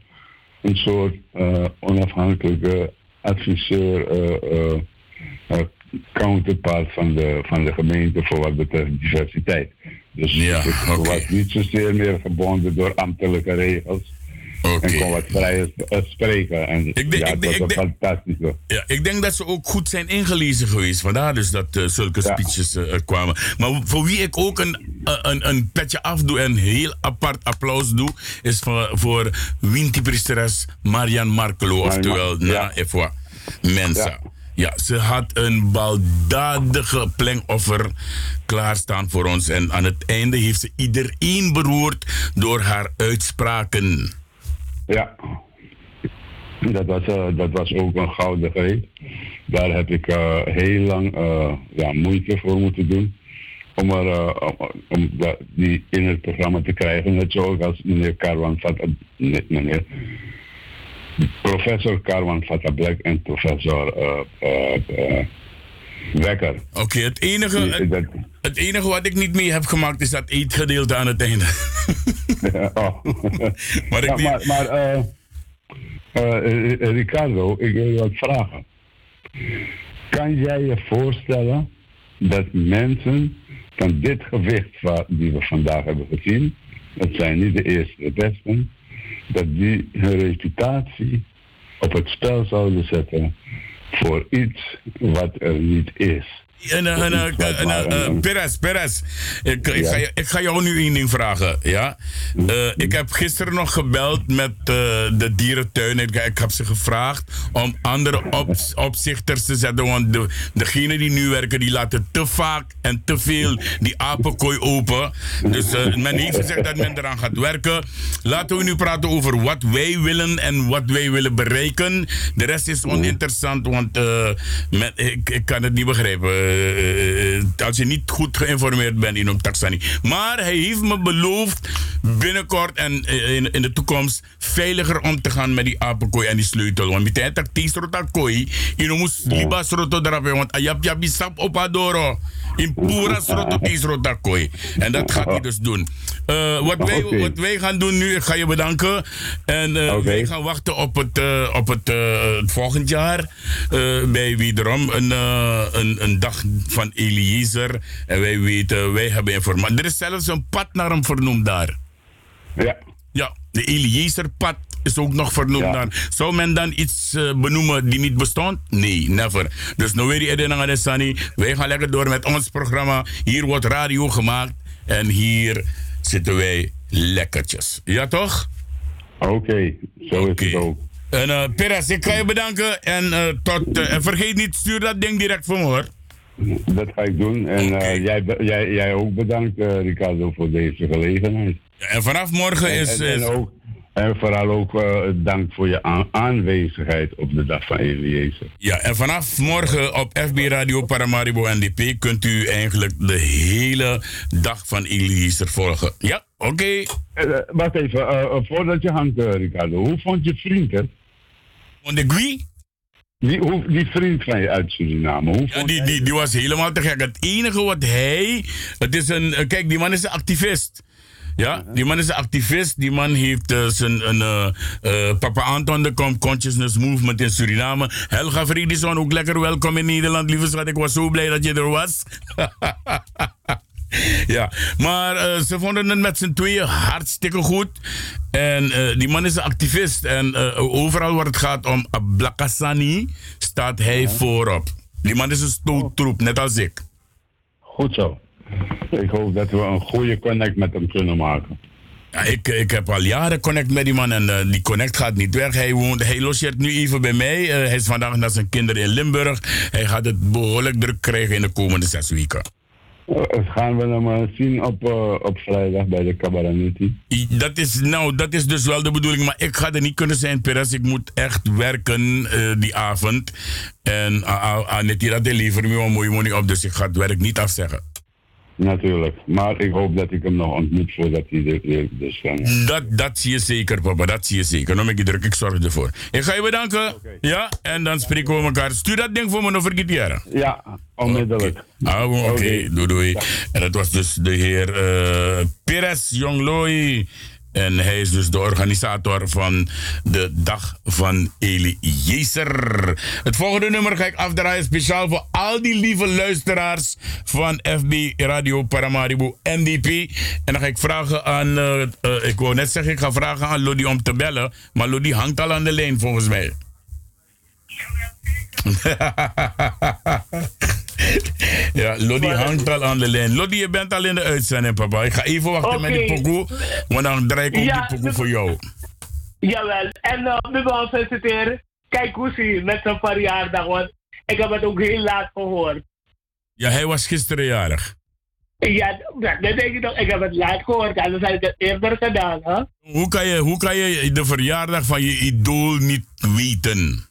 een soort eh, onafhankelijke adviseur, eh, eh, counterpart van de, van de gemeente voor wat betreft diversiteit. Dus ik was niet zozeer meer gebonden door ambtelijke regels. En kon wat vrijer eh, spreken. En denk- ja, ik denk- een fantastische. Ja, ik denk dat ze ook goed zijn ingelezen geweest. Vandaar dus dat eh, zulke speeches eh, kwamen. Maar voor wie ik ook een, een, een petje afdoe en heel apart applaus doe, is voor, voor Winti-priesteres Marian Markelo, oftewel Na Efwa Mensa. Ja. ze had een baldadige plengoffer klaarstaan voor ons. En aan het einde heeft ze iedereen beroerd door haar uitspraken. Ja, dat was, eh, dat was ook een gouden greep. Daar heb ik eh, heel lang eh, ja, moeite voor moeten doen. Om, er, om, die in het programma te krijgen. Net zoals als meneer Karwan Fata, niet meneer, professor Karwan Fata Black en professor Wekker. Oké, het, enige, het, het enige wat ik niet mee heb gemaakt is dat eetgedeelte aan het einde. [LAUGHS] oh. [LAUGHS] maar ik Ja, maar, maar eh, eh, eh, Ricardo, ik wil je wat vragen. Kan jij je voorstellen dat mensen van dit gewicht wat, die we vandaag hebben gezien, dat zijn niet de eerste, de besten, dat die hun reputatie op het spel zouden zetten voor iets wat er niet is? En, eh, en, eh, en, eh, eh, Perez, Perez, ik, ik, ga, ik ga jou nu één ding vragen. Ja? Eh, ik heb gisteren nog gebeld met eh, de dierentuin. Ik, ik heb ze gevraagd om andere op, opzichters te zetten. Want de, degenen die nu werken, die laten te vaak en te veel die apenkooi open. Dus eh, men heeft gezegd dat men eraan gaat werken. Laten we nu praten over wat wij willen en wat wij willen bereiken. De rest is oninteressant, want men- ik kan het niet begrijpen. Eh, eh, als je niet goed geïnformeerd bent in taxani. Maar hij heeft me beloofd binnenkort en eh, in, in de toekomst veiliger om te gaan met die apenkooi en die sleutel. Want met tijd dat die soort kooi, je moet liba sroto drapen, want ayap yabi sap op adoro. In pura sroto die sroto kooi. En dat gaat hij dus doen. Eh, wat, wij, wat wij gaan doen nu, ik ga je bedanken. En eh, wij gaan wachten op het, eh, op het, volgend jaar. bij wederom een, een, een dag van Eliezer. En wij weten, wij hebben informatie. Er is zelfs een pad naar hem vernoemd daar. Ja. Ja, de Eliezerpad is ook nog vernoemd daar. Zou men dan iets eh, benoemen die niet bestond? Nee, never. Dus nou weer die Edena de Sani. Wij gaan lekker door met ons programma. Hier wordt radio gemaakt. En hier zitten wij lekkertjes. Ja toch? Oké, zo is het ook. En eh Perez, ik ga je bedanken. En, eh, tot, en vergeet niet, stuur dat ding direct voor me hoor. Dat ga ik doen. En jij, jij, jij ook bedankt, Ricardo, voor deze gelegenheid. En vanaf morgen En- is... En, en, is- ook, en vooral ook eh, dank voor je aan- aanwezigheid op de dag van Eliezer. Ja, en vanaf morgen op FB Radio Paramaribo NDP kunt u eigenlijk de hele dag van Eliezer volgen. Ja, oké. Eh, eh, wacht even, voordat je hangt, Ricardo. Hoe vond je vriend het? Vond ik wie? Die, die vriend van je uit Suriname, hoe Ja, die, die, die was helemaal te gek. Het enige wat hij. Het is een. Kijk, die man is een activist. Ja, die man is een activist. Die man heeft eh, zijn een, eh, eh, Papa Anton de Consciousness Movement in Suriname. Helga Friedison, ook lekker welkom in Nederland, lieve schat. Ik was zo blij dat je er was. [LAUGHS] ja, maar ze vonden het met z'n tweeën hartstikke goed. En die man is een activist. En overal waar het gaat om Ablakasani staat hij voorop. Die man is een stoottroep, net als ik. Goed zo. Ik hoop dat we een goede connect met hem kunnen maken. Ja, ik, ik heb al jaren connect met die man en eh, die connect gaat niet weg. Hij, woont, hij logeert nu even bij mij. Eh, hij is vandaag naar zijn kinderen in Limburg. Hij gaat het behoorlijk druk krijgen in de komende zes weken. Eh, gaan we hem zien op, op vrijdag bij de Cabaraniti? I- Dat is, nou, dat is dus wel de bedoeling. Maar ik ga er niet kunnen zijn, Perez. Ik moet echt werken die avond. En Annette dat levert me wel mooie money op. Dus ik ga het werk niet afzeggen. Natuurlijk. Maar ik hoop dat ik hem nog ontmoet voordat hij dit weer dus kan. Dat, dat zie je zeker, papa. Dat zie je zeker. Dan ben ik druk. Ik zorg ervoor. Ik ga je bedanken. Ja, en dan spreken we elkaar. Stuur dat ding voor me nog vergeet jaren. Ja, onmiddellijk. Ah, Oké, doei doei. En dat was dus de heer eh Perez Jongloi. En hij is dus de organisator van de Dag van Eliezer. Het volgende nummer ga ik afdraaien speciaal voor al die lieve luisteraars van FB Radio Paramaribo NDP. En dan ga ik vragen aan, eh, eh, ik wou net zeggen, ik ga vragen aan Lodi om te bellen. Maar Lodi hangt al aan de lijn volgens mij. Ja, Lodi hangt al aan de lijn. Lodi, je bent al in de uitzending, papa. Ik ga even wachten met die pokoe, want dan draai ik ook Ja, die pokoe voor jou. Jawel. En uh, mevrouw solliciteer, kijk hoe zie met zijn verjaardag, want ik heb het ook heel laat gehoord. Ja, hij was gisteren jarig. Ja, dat dat denk ik nog. Ik heb het laat gehoord, anders had ik het eerder gedaan, hè? Hoe kan, je, hoe kan je de verjaardag van je idool niet weten?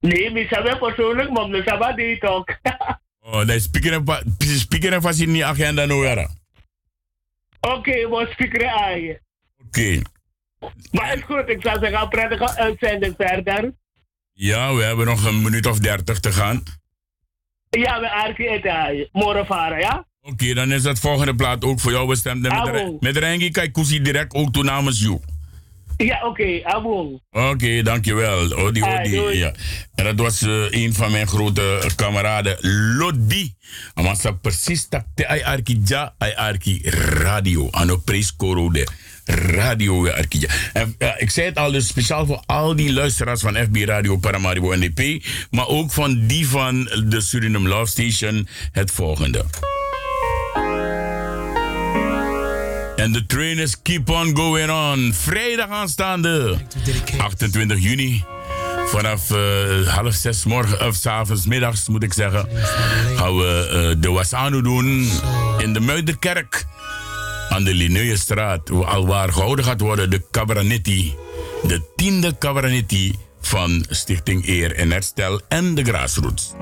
Nee, misschien wel persoonlijk, maar misschien wel die toch. [LAUGHS] Oh, dat speaker speaker vast in die agenda nou weer. Oké, we spreken aan je. Oké. Maar is goed, ik zou zeggen, prettige uitzending verder. Ja, we hebben nog een minuut of dertig te gaan. Ja, we aardig eten. Morgen varen, ja? Oké, dan is dat volgende plaat ook voor jou bestemd. En Met, met Rengi kijk direct ook toe namens jou. Ja, oké, abon. Oké, dankjewel. Odi, Ah, odi. doei. ja. En dat was eh, een van mijn grote eh, kameraden, Lodi. Maar ze precies te ai arki ja, ai arki radio. Ano prijs korode. Radio ja, arki ja. En ik zei het al, dus speciaal voor al die luisteraars van FB Radio Paramaribo NDP. Maar ook van die van de Suriname Love Station. Het volgende. En de trainers keep on going on. Vrijdag aanstaande, 28 juni. Vanaf eh, half zes morgen, of 's avonds, middags moet ik zeggen, gaan we eh, de Wasanu doen in de Muiderkerk. Aan de Lineuestraat, al waar gehouden gaat worden de Cabranetti. De tiende Cabranetti van Stichting Eer en Herstel en de Grassroots.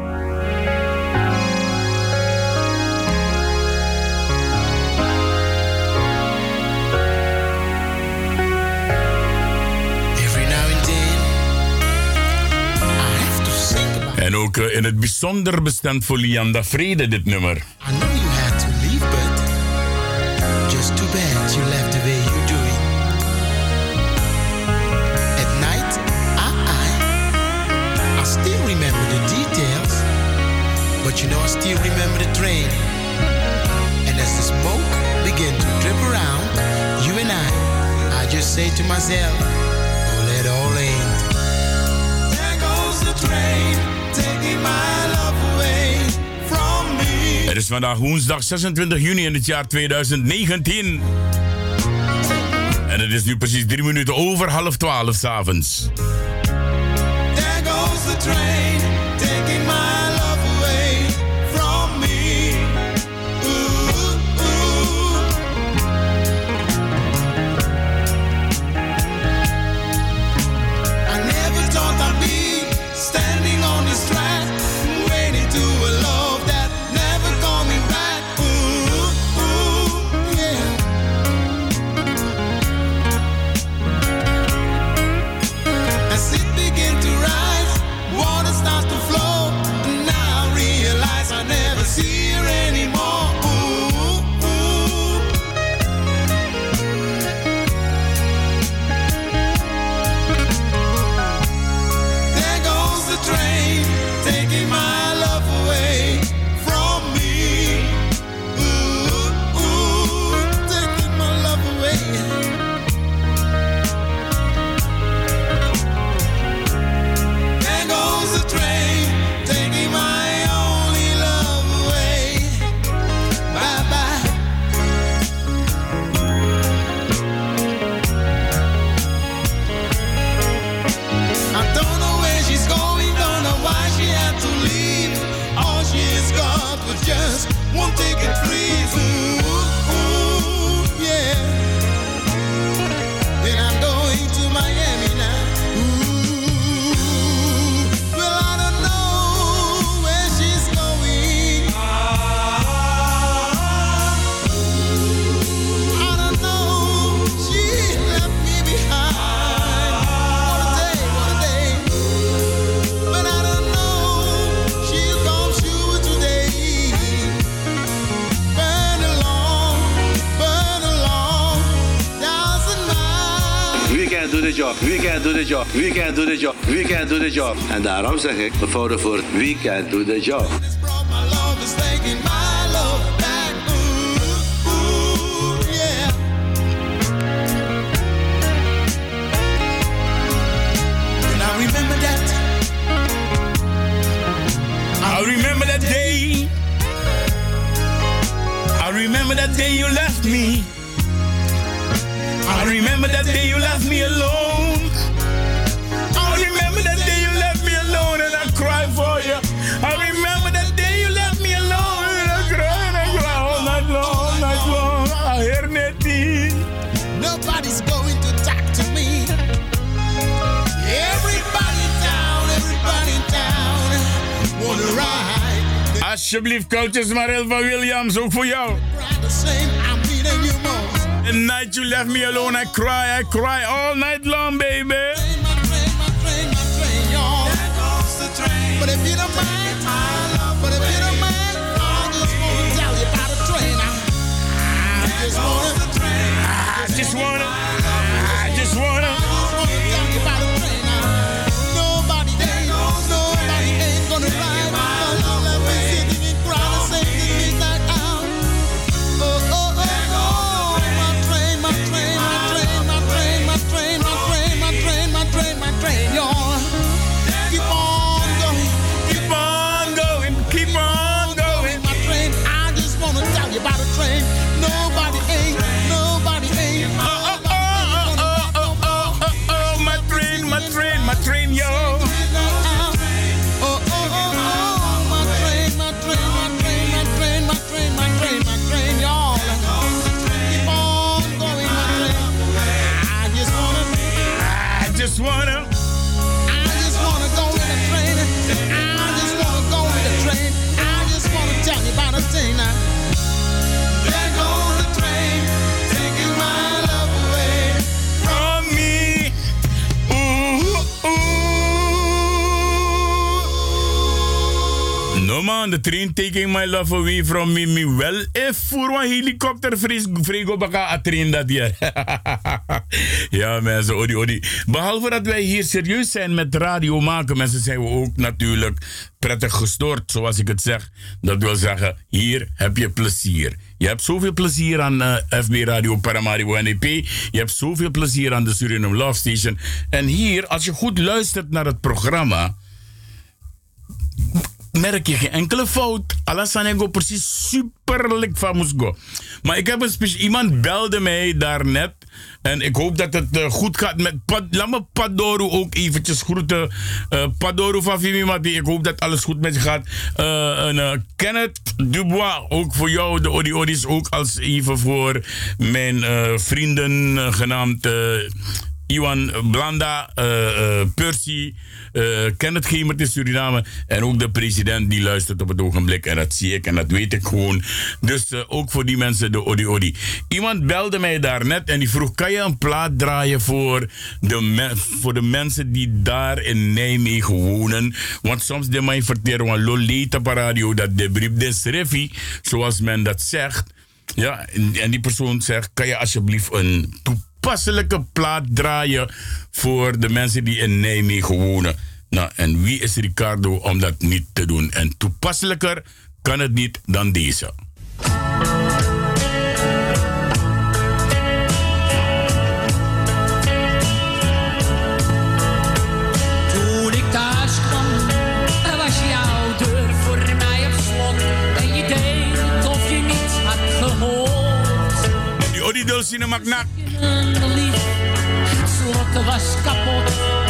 En ook eh, in het bijzonder bestemd voor Lianda Vrede dit nummer. I know you had to leave, but just too bad you left the way you do it. At night, I, I, I still remember the details, but you know I still remember the train. And as the smoke began to drip around, you and I, I just say to myself, oh, let all end. There goes the train, Het is vandaag woensdag 26 juni in het jaar 2019. En het is nu precies drie minuten over half twaalf s'avonds. There goes the train, job? Wie can do the job? Wie can do the job? En daarom zeg ik, we vouwen voor wie can do the job. Alsjeblieft, coaches Marel van Williams, ook voor jou. The night you left me alone, I cry, I cry all night long, baby. The train taking my love away from me. Me wel if voor een helikopter vrego baka a train dat je. [LAUGHS] ja mensen, odi odi. Behalve dat wij hier serieus zijn met radio maken, mensen zijn we ook natuurlijk prettig gestoord, zoals ik het zeg. Dat wil zeggen, hier heb je plezier. Je hebt zoveel plezier aan eh, FB Radio Paramaribo NEP. Je hebt zoveel plezier aan de Suriname Love Station. En hier, als je goed luistert naar het programma, merk je geen enkele fout. Alassane precies superlijk van moest go. Maar ik heb een speciaal... Iemand belde mij daarnet. En ik hoop dat het eh, goed gaat met... Pad, laat me Padoru ook eventjes groeten. Eh Padoru van Vimimati. Ik hoop dat alles goed met je gaat. Eh, en, Kenneth Dubois. Ook voor jou. De Odi Odis. Ook als even voor mijn vrienden genaamd... Iwan Blanda, eh, eh, Percy, eh Kenneth Gemert in Suriname. En ook de president die luistert op het ogenblik. En dat zie ik en dat weet ik gewoon. Dus ook voor die mensen de Odi Odi. Iemand belde mij daarnet en die vroeg: kan je een plaat draaien voor de, voor de mensen die daar in Nijmegen wonen? Want soms de mij verteren van Lolita Radio dat de brief des refi, zoals men dat zegt. Ja, en, die persoon zegt: kan je alsjeblieft een toepasselijke plaat draaien voor de mensen die in Nijmegen wonen? Nou, en wie is Ricardo om dat niet te doen? En toepasselijker kan het niet dan deze. Idol Sinamaknak. Slot was kapot.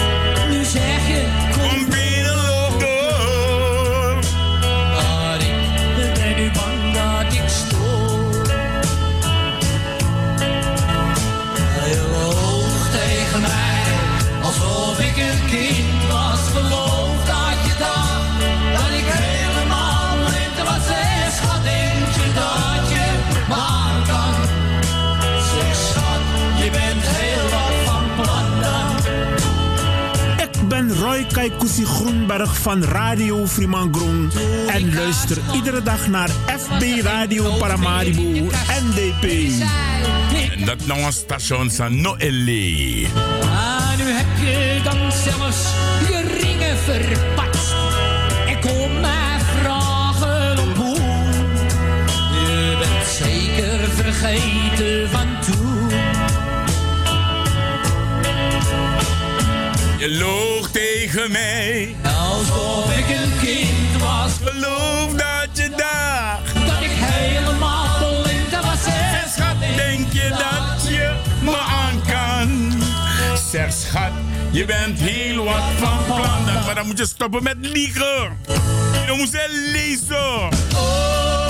Ben Roy Kaikousi Groenberg van Radio Frimangrong en luister iedere dag naar FB Radio Paramaribo NDP. En dat nou een station van Noëlle. Ah, nu heb je dan zelfs je ringen verpatst. En kom mij vragen op hoe. Je bent zeker vergeten van toen. Loog tegen mij. Alsof ik een kind was. Geloof dat je dacht. Dat ik helemaal blind was. Zeg schat, denk je dat je me aan kan? Zeg schat, je bent heel wat van plan. Maar dan moet je stoppen met liegen. Je moet ze lezen.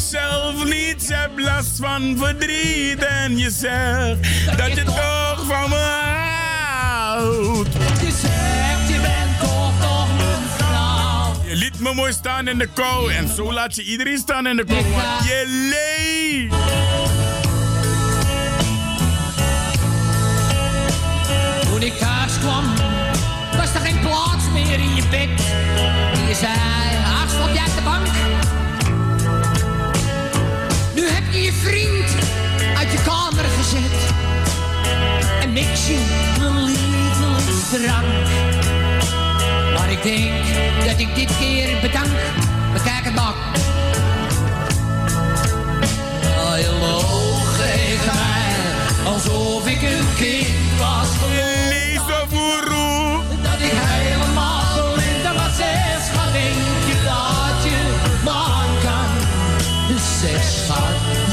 Jezelf niet, hebt last van verdriet. En je zegt dat je toch van me houdt. Je zegt je bent toch nog mijn vrouw. Je liet me mooi staan in de kou en zo laat je iedereen staan in de kou. Want je leeft. Toen ik thuis kwam, was er geen plaats meer in je bed. Je zei, je vriend uit je kamer gezet. En mix je mijn lievelingsdrank. Maar ik denk dat ik dit keer bedank. Bekijk het maar. Loog tegen mij, alsof ik een kind was.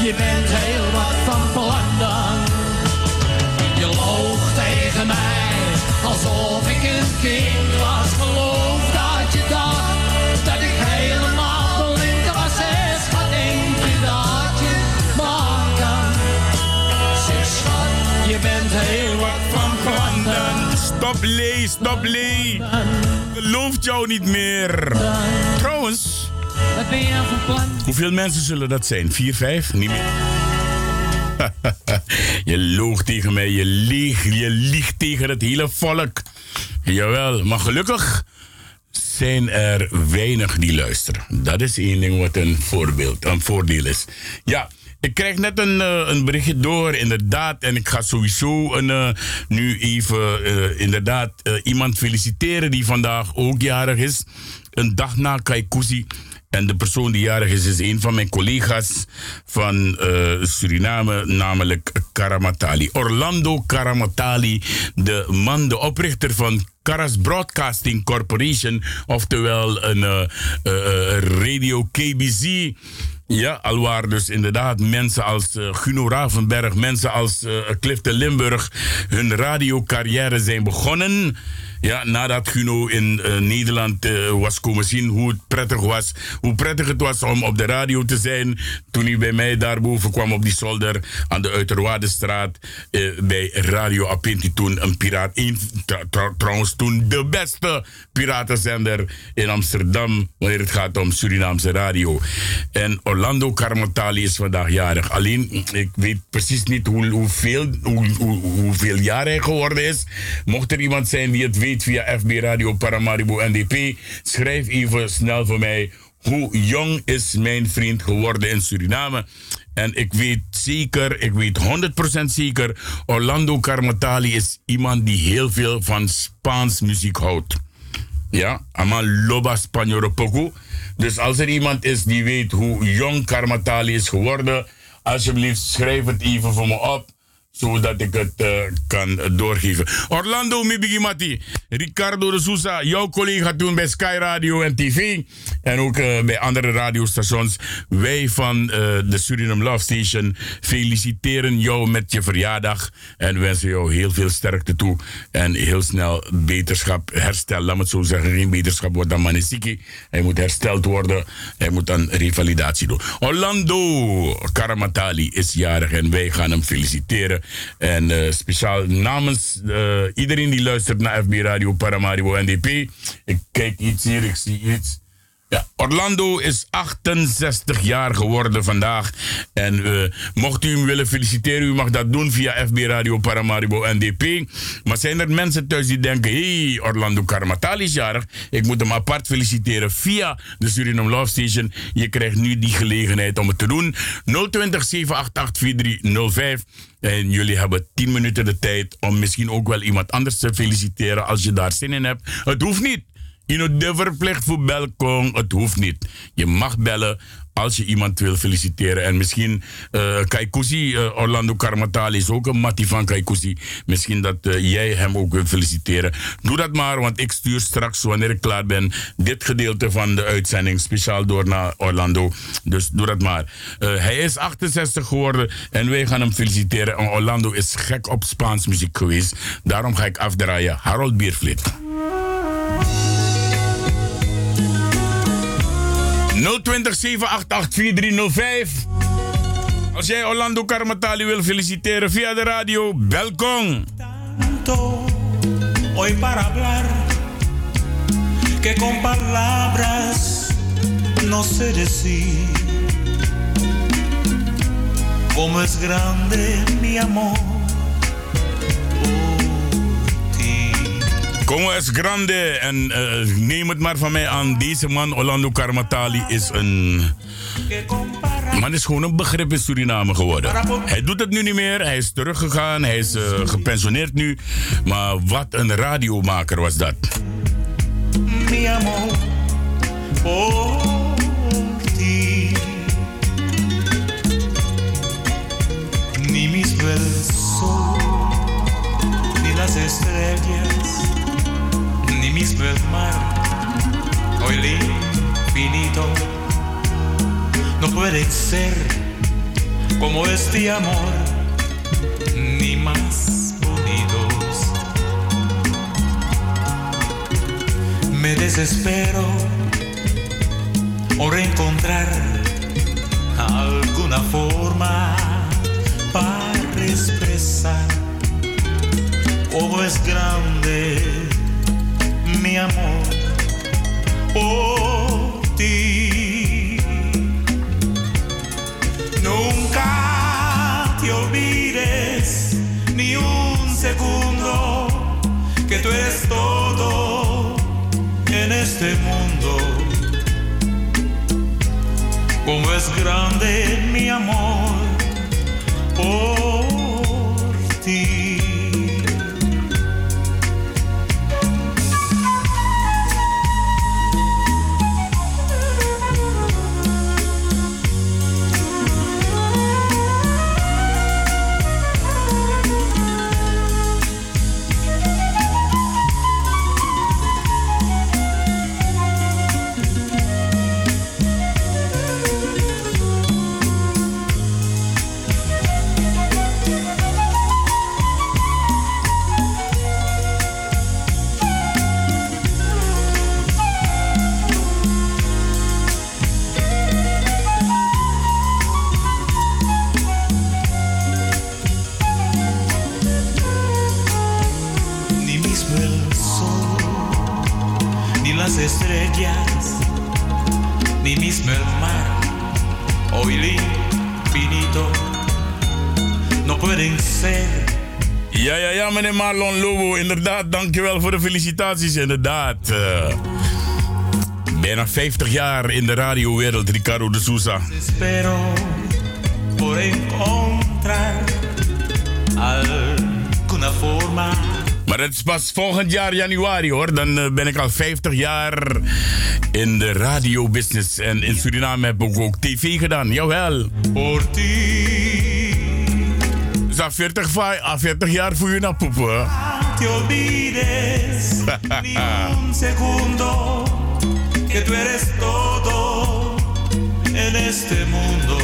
Je bent heel wat van plan dan. Je loog tegen mij, alsof ik een kind was. Geloof dat je dacht dat ik helemaal blind was. Zeg, schat, denk je dat je me aan kan? Zeg, schat, je bent heel wat van plan dan. Stop lee, stop lee. Gelooft jou niet meer. Trouwens, Nou hoeveel mensen zullen dat zijn? Vier, vijf? Niet meer. [LAUGHS] je loog tegen mij, je liegt, je liegt tegen het hele volk. Jawel, maar gelukkig zijn er weinig die luisteren. Dat is één ding wat een voorbeeld, een voordeel is. Ja, ik krijg net een, eh, een berichtje door, inderdaad. En ik ga sowieso een, eh, nu even eh, inderdaad iemand feliciteren die vandaag ook jarig is. Een dag na Kaikousi. En de persoon die jarig is, is een van mijn collega's van eh, Suriname, namelijk Karamatali. Orlando Karamatali, de man, de oprichter van Karas Broadcasting Corporation, oftewel een eh, eh, radio KBZ. Ja, alwaar dus inderdaad mensen als eh, Guno Ravenberg, mensen als eh Clifton Limburg hun radiocarrière zijn begonnen. Ja, nadat Guno in eh, Nederland eh, was komen zien hoe het prettig was. Hoe prettig het was om op de radio te zijn. Toen hij bij mij daarboven kwam op die zolder aan de Uiterwaardestraat. eh, bij Radio Apinti toen een piraat. Trouwens toen de beste piratenzender in Amsterdam. Wanneer het gaat om Surinaamse radio. En Orlando Carmatali is vandaag jarig. Alleen, ik weet precies niet hoe, hoeveel, hoe, hoe, hoeveel jaar hij geworden is. Mocht er iemand zijn die het weet via FB Radio Paramaribo NDP, schrijf even snel voor mij. Hoe jong is mijn vriend geworden in Suriname? En ik weet zeker, ik weet 100% zeker, Orlando Carmatali is iemand die heel veel van Spaans muziek houdt. Ja, ama loba Spanjoro poco. Dus als er iemand is die weet hoe jong Karmatali is geworden, alsjeblieft schrijf het even voor me op zodat ik het eh, kan doorgeven. Orlando Mibigimati, Ricardo de Sousa, jouw collega toen bij Sky Radio en TV. En ook eh, bij andere radiostations. Wij van eh, de Suriname Love Station feliciteren jou met je verjaardag. En wensen jou heel veel sterkte toe. En heel snel beterschap, herstel. Laat me het zo zeggen, geen beterschap wordt dan manisiki. Hij moet hersteld worden. Hij moet dan revalidatie doen. Orlando Karamatali is jarig en wij gaan hem feliciteren. En eh, speciaal namens eh, iedereen die luistert naar FB Radio Paramaribo NDP. Ik kijk iets hier, ik zie iets. Ja, Orlando is 68 jaar geworden vandaag. En eh, mocht u hem willen feliciteren, u mag dat doen via FB Radio Paramaribo NDP. Maar zijn er mensen thuis die denken: hey, Orlando Karmatali is jarig. Ik moet hem apart feliciteren via de Suriname Love Station. Je krijgt nu die gelegenheid om het te doen. 020 788 4305. En jullie hebben 10 minuten de tijd om misschien ook wel iemand anders te feliciteren als je daar zin in hebt. Het hoeft niet. Je moet de verplicht voor belkom. Het hoeft niet. Je mag bellen als je iemand wil feliciteren. En misschien uh, Kaikousi, uh, Orlando Karmatali is ook een mattie van Kaikousi. Misschien dat uh, jij hem ook wil feliciteren. Doe dat maar, want ik stuur straks, wanneer ik klaar ben, dit gedeelte van de uitzending speciaal door naar Orlando. Dus doe dat maar. hij is 68 geworden en wij gaan hem feliciteren. En Orlando is gek op Spaans muziek geweest. Daarom ga ik afdraaien. Harold Biervliet. 020 788 4305. Als jij Orlando Karmatali wil feliciteren via de radio, welkom. Hoy para hablar que con palabras no sé decir cómo es grande mi amor. Como es grande. En uh, neem het maar van mij aan. Deze man, Orlando Karmatali, is een. Man is gewoon een begrip in Suriname geworden. Hij doet het nu niet meer. Hij is teruggegaan. Hij is uh, gepensioneerd nu. Maar wat een radiomaker was dat. Mi amor, por ti. Ni mis besos, ni las mismo el mar, o el infinito, no pueden ser como este amor, ni más bonitos. Me desespero por encontrar alguna forma para expresar cómo es grande mi amor por ti. Nunca te olvides ni un segundo que tú eres todo en este mundo. Como es grande mi amor por Ja, ja, ja, meneer Marlon Lobo. Inderdaad, dankjewel voor de felicitaties. Inderdaad. eh, bijna 50 jaar in de radiowereld, Ricardo de Souza. Espero por encontrar alguna forma. Maar het is pas volgend jaar januari hoor. Dan eh, ben ik al 50 jaar in de radiobusiness. En in Suriname heb ik ook tv gedaan. Jawel. Por ti. Dat 40, va- ah, 40 jaar voor je naar poepen. te olvides ni un segundo que tú eres todo en este mundo.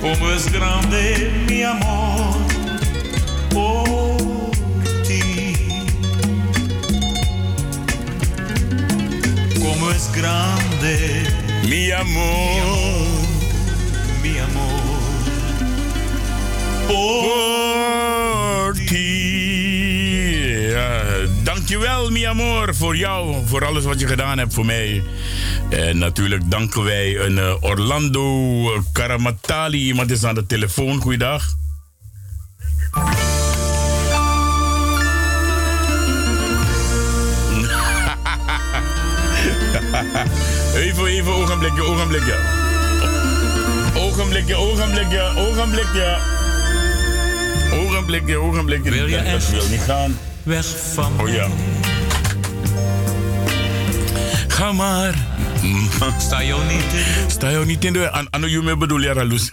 Como es grande mi amor por ti. Como es grande mi amor, mi Dankjewel, mi amor, voor jou, voor alles wat je gedaan hebt voor mij. En natuurlijk danken wij een eh, Orlando Karamatali. Iemand is aan de telefoon. Goeiedag. [LAUGHS] even, even, ogenblikje, ogenblikje. Ogenblikje, ogenblikje, ogenblikje. Ogenblikje, ogenblikje. Wil je Dat echt wil niet gaan. Weg van Oh ja. Ga maar. [LAUGHS] Sta jou niet in de Sta jou niet in de... An ano you me bedoel je, Raloes?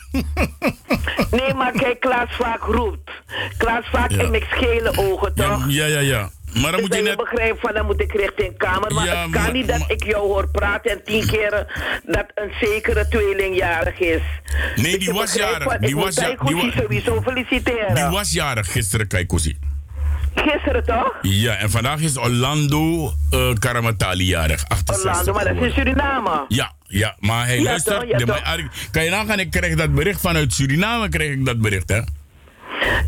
Nee, maar kijk, Klaas vaak roept. Klaas vaak Ja. in mijn schele ogen, toch? Ja, ja, ja. Maar dan moet je dat net... begrijpt van, dan moet ik richting kamer. Maar Ja, het kan maar- niet dat ik jou hoor praten en tien keren dat een zekere tweelingjarig is. Nee, Dus die was jarig. Die ik was moet ja- die sowieso feliciteren. Die was jarig gisteren, Kaikosi. Gisteren toch? Ja, en vandaag is Orlando eh Karamatali jarig. 68 Orlando, maar dat is in. Suriname. Ja, ja, maar hij Ja, luistert. toch, ja, de- toch. maar- kan je nagaan, ik krijg dat bericht vanuit Suriname, krijg ik dat bericht, hè?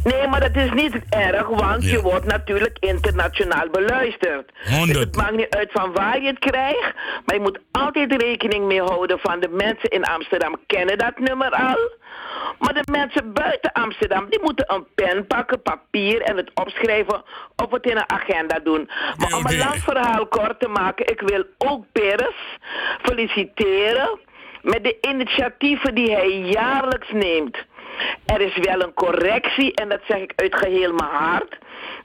Nee, maar dat is niet erg, want Ja. je wordt natuurlijk internationaal beluisterd. Dus het maakt niet uit van waar je het krijgt, maar je moet altijd rekening mee houden van de mensen in Amsterdam kennen dat nummer al. Maar de mensen buiten Amsterdam, die moeten een pen pakken, papier en het opschrijven of het in een agenda doen. Maar om een lang verhaal kort te maken, ik wil ook Peres feliciteren met de initiatieven die hij jaarlijks neemt. Er is wel een correctie en dat zeg ik uit geheel mijn hart.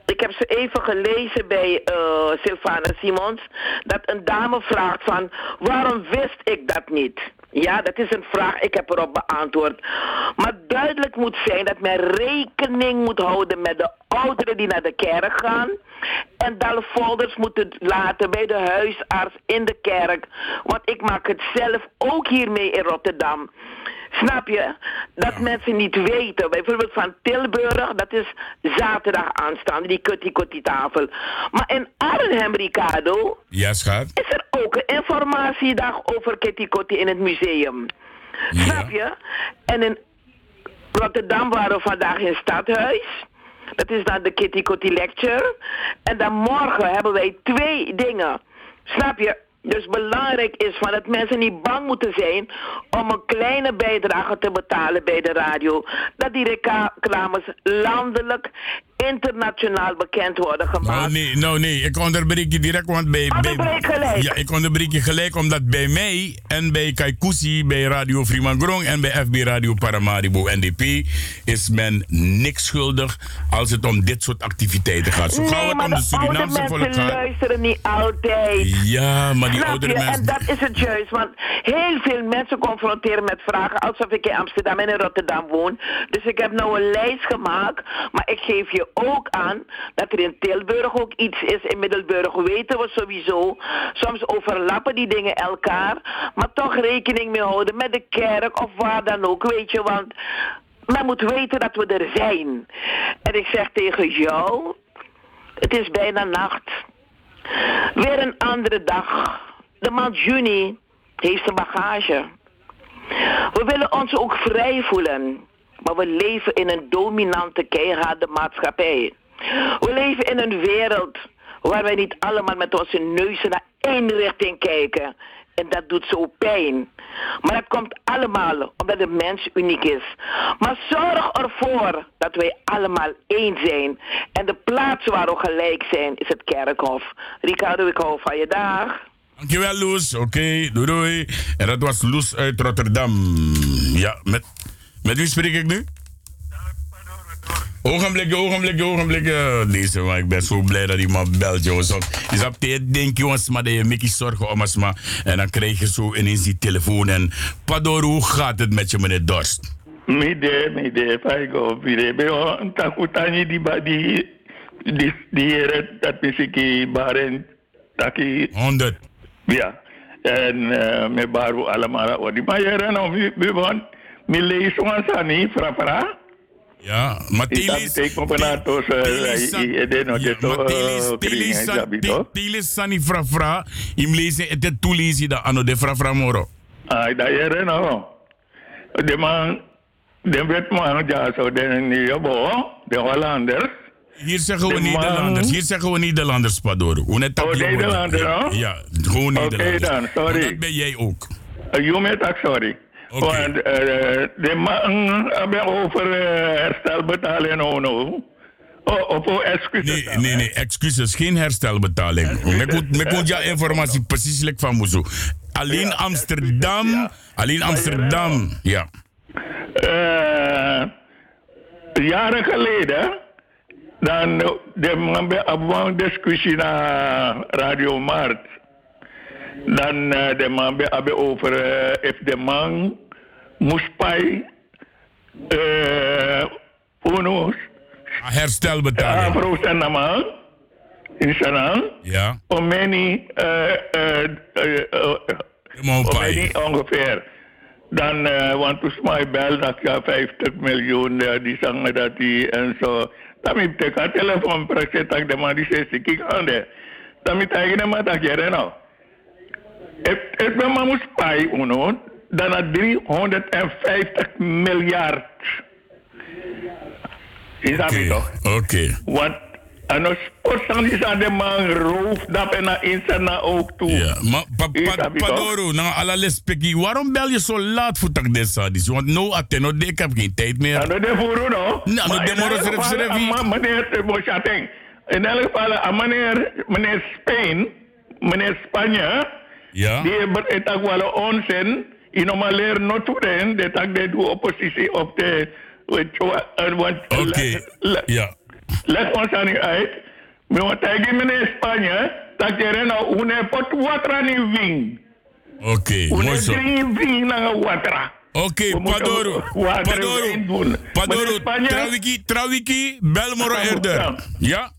Ik heb ze even gelezen bij eh Sylvana Simons dat een dame vraagt van waarom wist ik dat niet? Ja, dat is een vraag, ik heb erop beantwoord. Maar duidelijk moet zijn dat men rekening moet houden met de ouderen die naar de kerk gaan. En dat de folders moeten laten bij de huisarts in de kerk. Want ik maak het zelf ook hiermee in Rotterdam. Snap je? Dat mensen niet weten. Bijvoorbeeld van Tilburg, dat is zaterdag aanstaande, die kutty tafel. Maar in Arnhem, Ricardo, Ja, schat. is er ook een informatiedag over Kitty Kotti in het museum. Snap je? En in Rotterdam waren we vandaag in het stadhuis. Dat is dan de Kitty Kotti Lecture. En dan morgen hebben wij twee dingen. Snap je? Dus belangrijk is van dat mensen niet bang moeten zijn om een kleine bijdrage te betalen bij de radio. Dat die reclames landelijk, internationaal bekend worden gemaakt. Nou nee, nou nee, ik onderbreek je direct, want bij... Onderbreek gelijk. Ja, ik onderbreek je gelijk, omdat bij mij en bij Kaikusi, bij Radio Frimangrong en bij FB Radio Paramaribo NDP is men niks schuldig als het om dit soort activiteiten gaat. Zo gauw nee, het maar om de Surinaamse volk gaat. luisteren niet altijd. Ja, maar die Snap oudere je? mensen... En dat is het juist, want heel veel mensen confronteren met vragen alsof ik in Amsterdam en in Rotterdam woon. Dus ik heb nou een lijst gemaakt, maar ik geef je ook aan dat er in Tilburg ook iets is. In Middelburg weten we sowieso. Soms overlappen die dingen elkaar, maar toch rekening mee houden met de kerk of waar dan ook, weet je, want men moet weten dat we er zijn. En ik zeg tegen jou, het is bijna nacht. Weer een andere dag. De maand juni heeft een bagage. We willen ons ook vrij voelen. Maar we leven in een dominante, keiharde maatschappij. We leven in een wereld waar wij niet allemaal met onze neuzen naar één richting kijken. En dat doet zo pijn. Maar dat komt allemaal omdat de mens uniek is. Maar zorg ervoor dat wij allemaal één zijn. En de plaats waar we gelijk zijn is het kerkhof. Ricardo, ik hou van je dag. Dankjewel, Loes. Oké, doei doei. En dat was Loes uit Rotterdam. Ja, met, met wie spreek ik nu? Ogenblikje, ogenblikje, ogenblikje. Deze man, ik ben zo blij dat me belt, jongens. Want Je op tijd denk je ons, maar dat je mickey zorgen om ons, maar. En dan krijg je zo ineens die telefoon en... Pador, hoe gaat het met je, meneer Dorst? Mide, mide, faigo, mide. Beo, takutani di ba di di di eret dat misiki baren taki. 100. Ja. En me baru alamara odi. Maar jere nou, mi mi lees ons ani fra fra. Ja, maar Tilis. Ik kom naar tos eh. Tilis sani fra fra. Im lezen het het toelezen da ano de fra fra moro. Ai da jere nou. De man de wet man ja zo de bo de Hollanders. Hier zeggen we Nederlanders. Hier zeggen we Nederlanders, Padoro. Hoe net Oh, dat. Nederlander, ja, gewoon Oké Nederlanders. dan, sorry. Dat ben jij ook. Uh, je met ook, sorry. Want eh, de man hebben over uh, herstelbetaling oh no. Oh, of oh, excuses. Nee, nee, nee, excuses. Geen herstelbetaling. [LAUGHS] Ik moet- ja informatie precies like van Moezo. Alleen Amsterdam. Alleen Amsterdam. Ja. Eh, jaren geleden, dan de man bij een discussie naar Radio Mart. Dan eh, de man bij hebben over eh, of de man moest bij eh uno Herstelbetaling. afro man in Sanang. Ja. Om many eh eh eh eh, om many ongeveer. Dan, eh want toen mij bel dat ja 50 miljoen, eh, die zangen dat die en zo. Dan heb ik een telefoon precies dat de man die zegt, kijk aan de. Dan heb ik eigenlijk maar dat je nou. Het ben maar moest bij uno, dan naar 350 miljard. Is dat niet toch? Oké. Want en als is aan de man roof, dat ben naar insana ook toe. Ja, maar pa, pa, Padoro, nou alle lespeki, waarom bel je zo laat voor tak desadis? Want no ateno, ik heb geen tijd meer. Nou, dat is voor no. Nou, Maar de in moro elk seref geval, serefi. ah, Meneer Bochateng, in elk geval, meneer, meneer Spain, meneer Spanje, Ja. die hebben het ook wel onzin. In normaal leer not to den, dat ook de oppositie op de. Oké. Ja. Leg ons aan u uit. Maar wat tegen meneer Spanje, dat je nou une pot water niet wing. Oké, mooi zo. drie wing naar water. Oké, Padoro. Padoro. Padoro, Trawiki, Trawiki, bel moro Ja.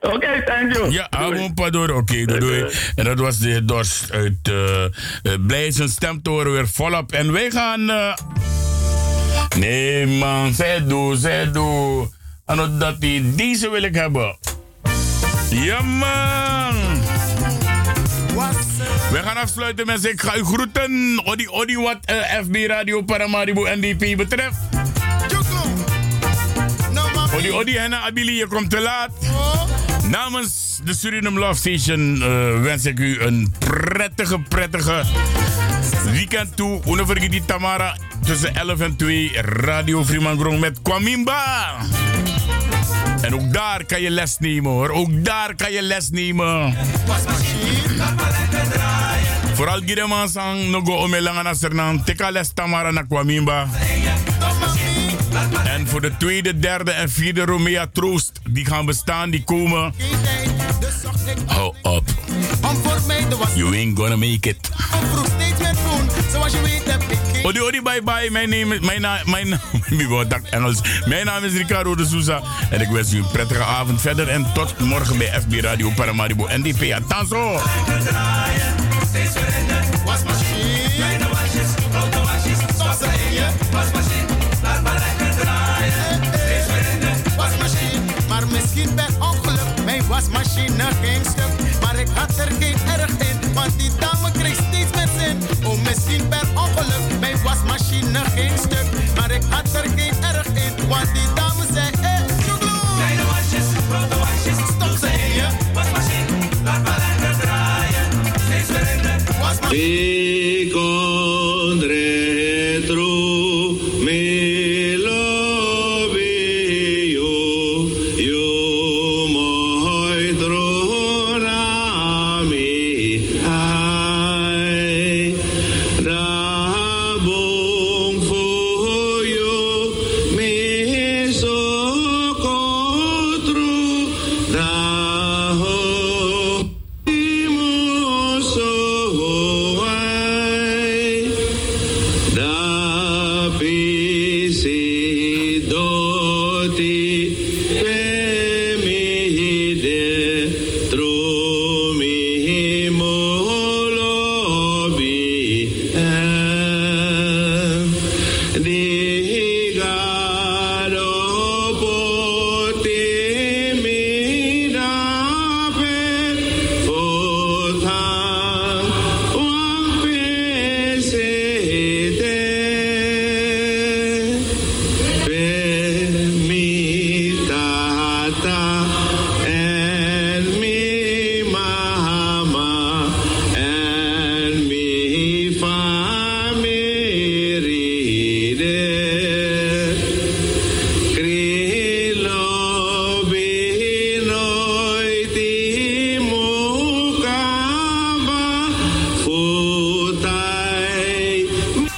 Oké, thank you. Ja, gewoon Padoro. Oké, doei, doei. En dat was de Dorst uit uh, Blij zijn stem te horen weer volop. En wij gaan... eh, Nee man, zij doe, zij doe. En dat die, deze wil ik hebben. Ja man. We gaan afsluiten mensen. Ik ga u groeten. Odi, odi wat eh, FB Radio Paramaribo NDP betreft. Odi, odi henna Abili, je komt te laat. Namens de Suriname Love Station eh, wens ik u een prettige, prettige weekend toe. Die Tamara tussen 11 en 2 Radio Freeman met Kwamimba. En ook daar kan je les nemen hoor. Ook daar kan je les nemen. Vooral Gideman sang no go omelanga na sernan. Teka les Tamara na Kwamimba. En voor de tweede, derde en vierde Romea Troost, die gaan bestaan, die komen. Hou op. You ain't gonna make it. Odi, odi, bye bye. Mijn naam is, mijn naam, mijn naam, [LAUGHS] Engels. Mijn naam is Ricardo de Souza. En ik wens u een prettige avond verder. En tot morgen bij FB Radio Paramaribo NDP. Atanzo. Mijn wasmachine ging stuk. Maar ik had er geen erg in, want die dame kreeg steeds meer zin. Oh, misschien per ongeluk, mijn wasmachine ging stuk. Maar ik had er geen erg in, want die dame zei, eh, Kleine wasjes, grote wasjes, stop ze in je wasmachine. Laat maar lekker draaien. Steeds weer in de E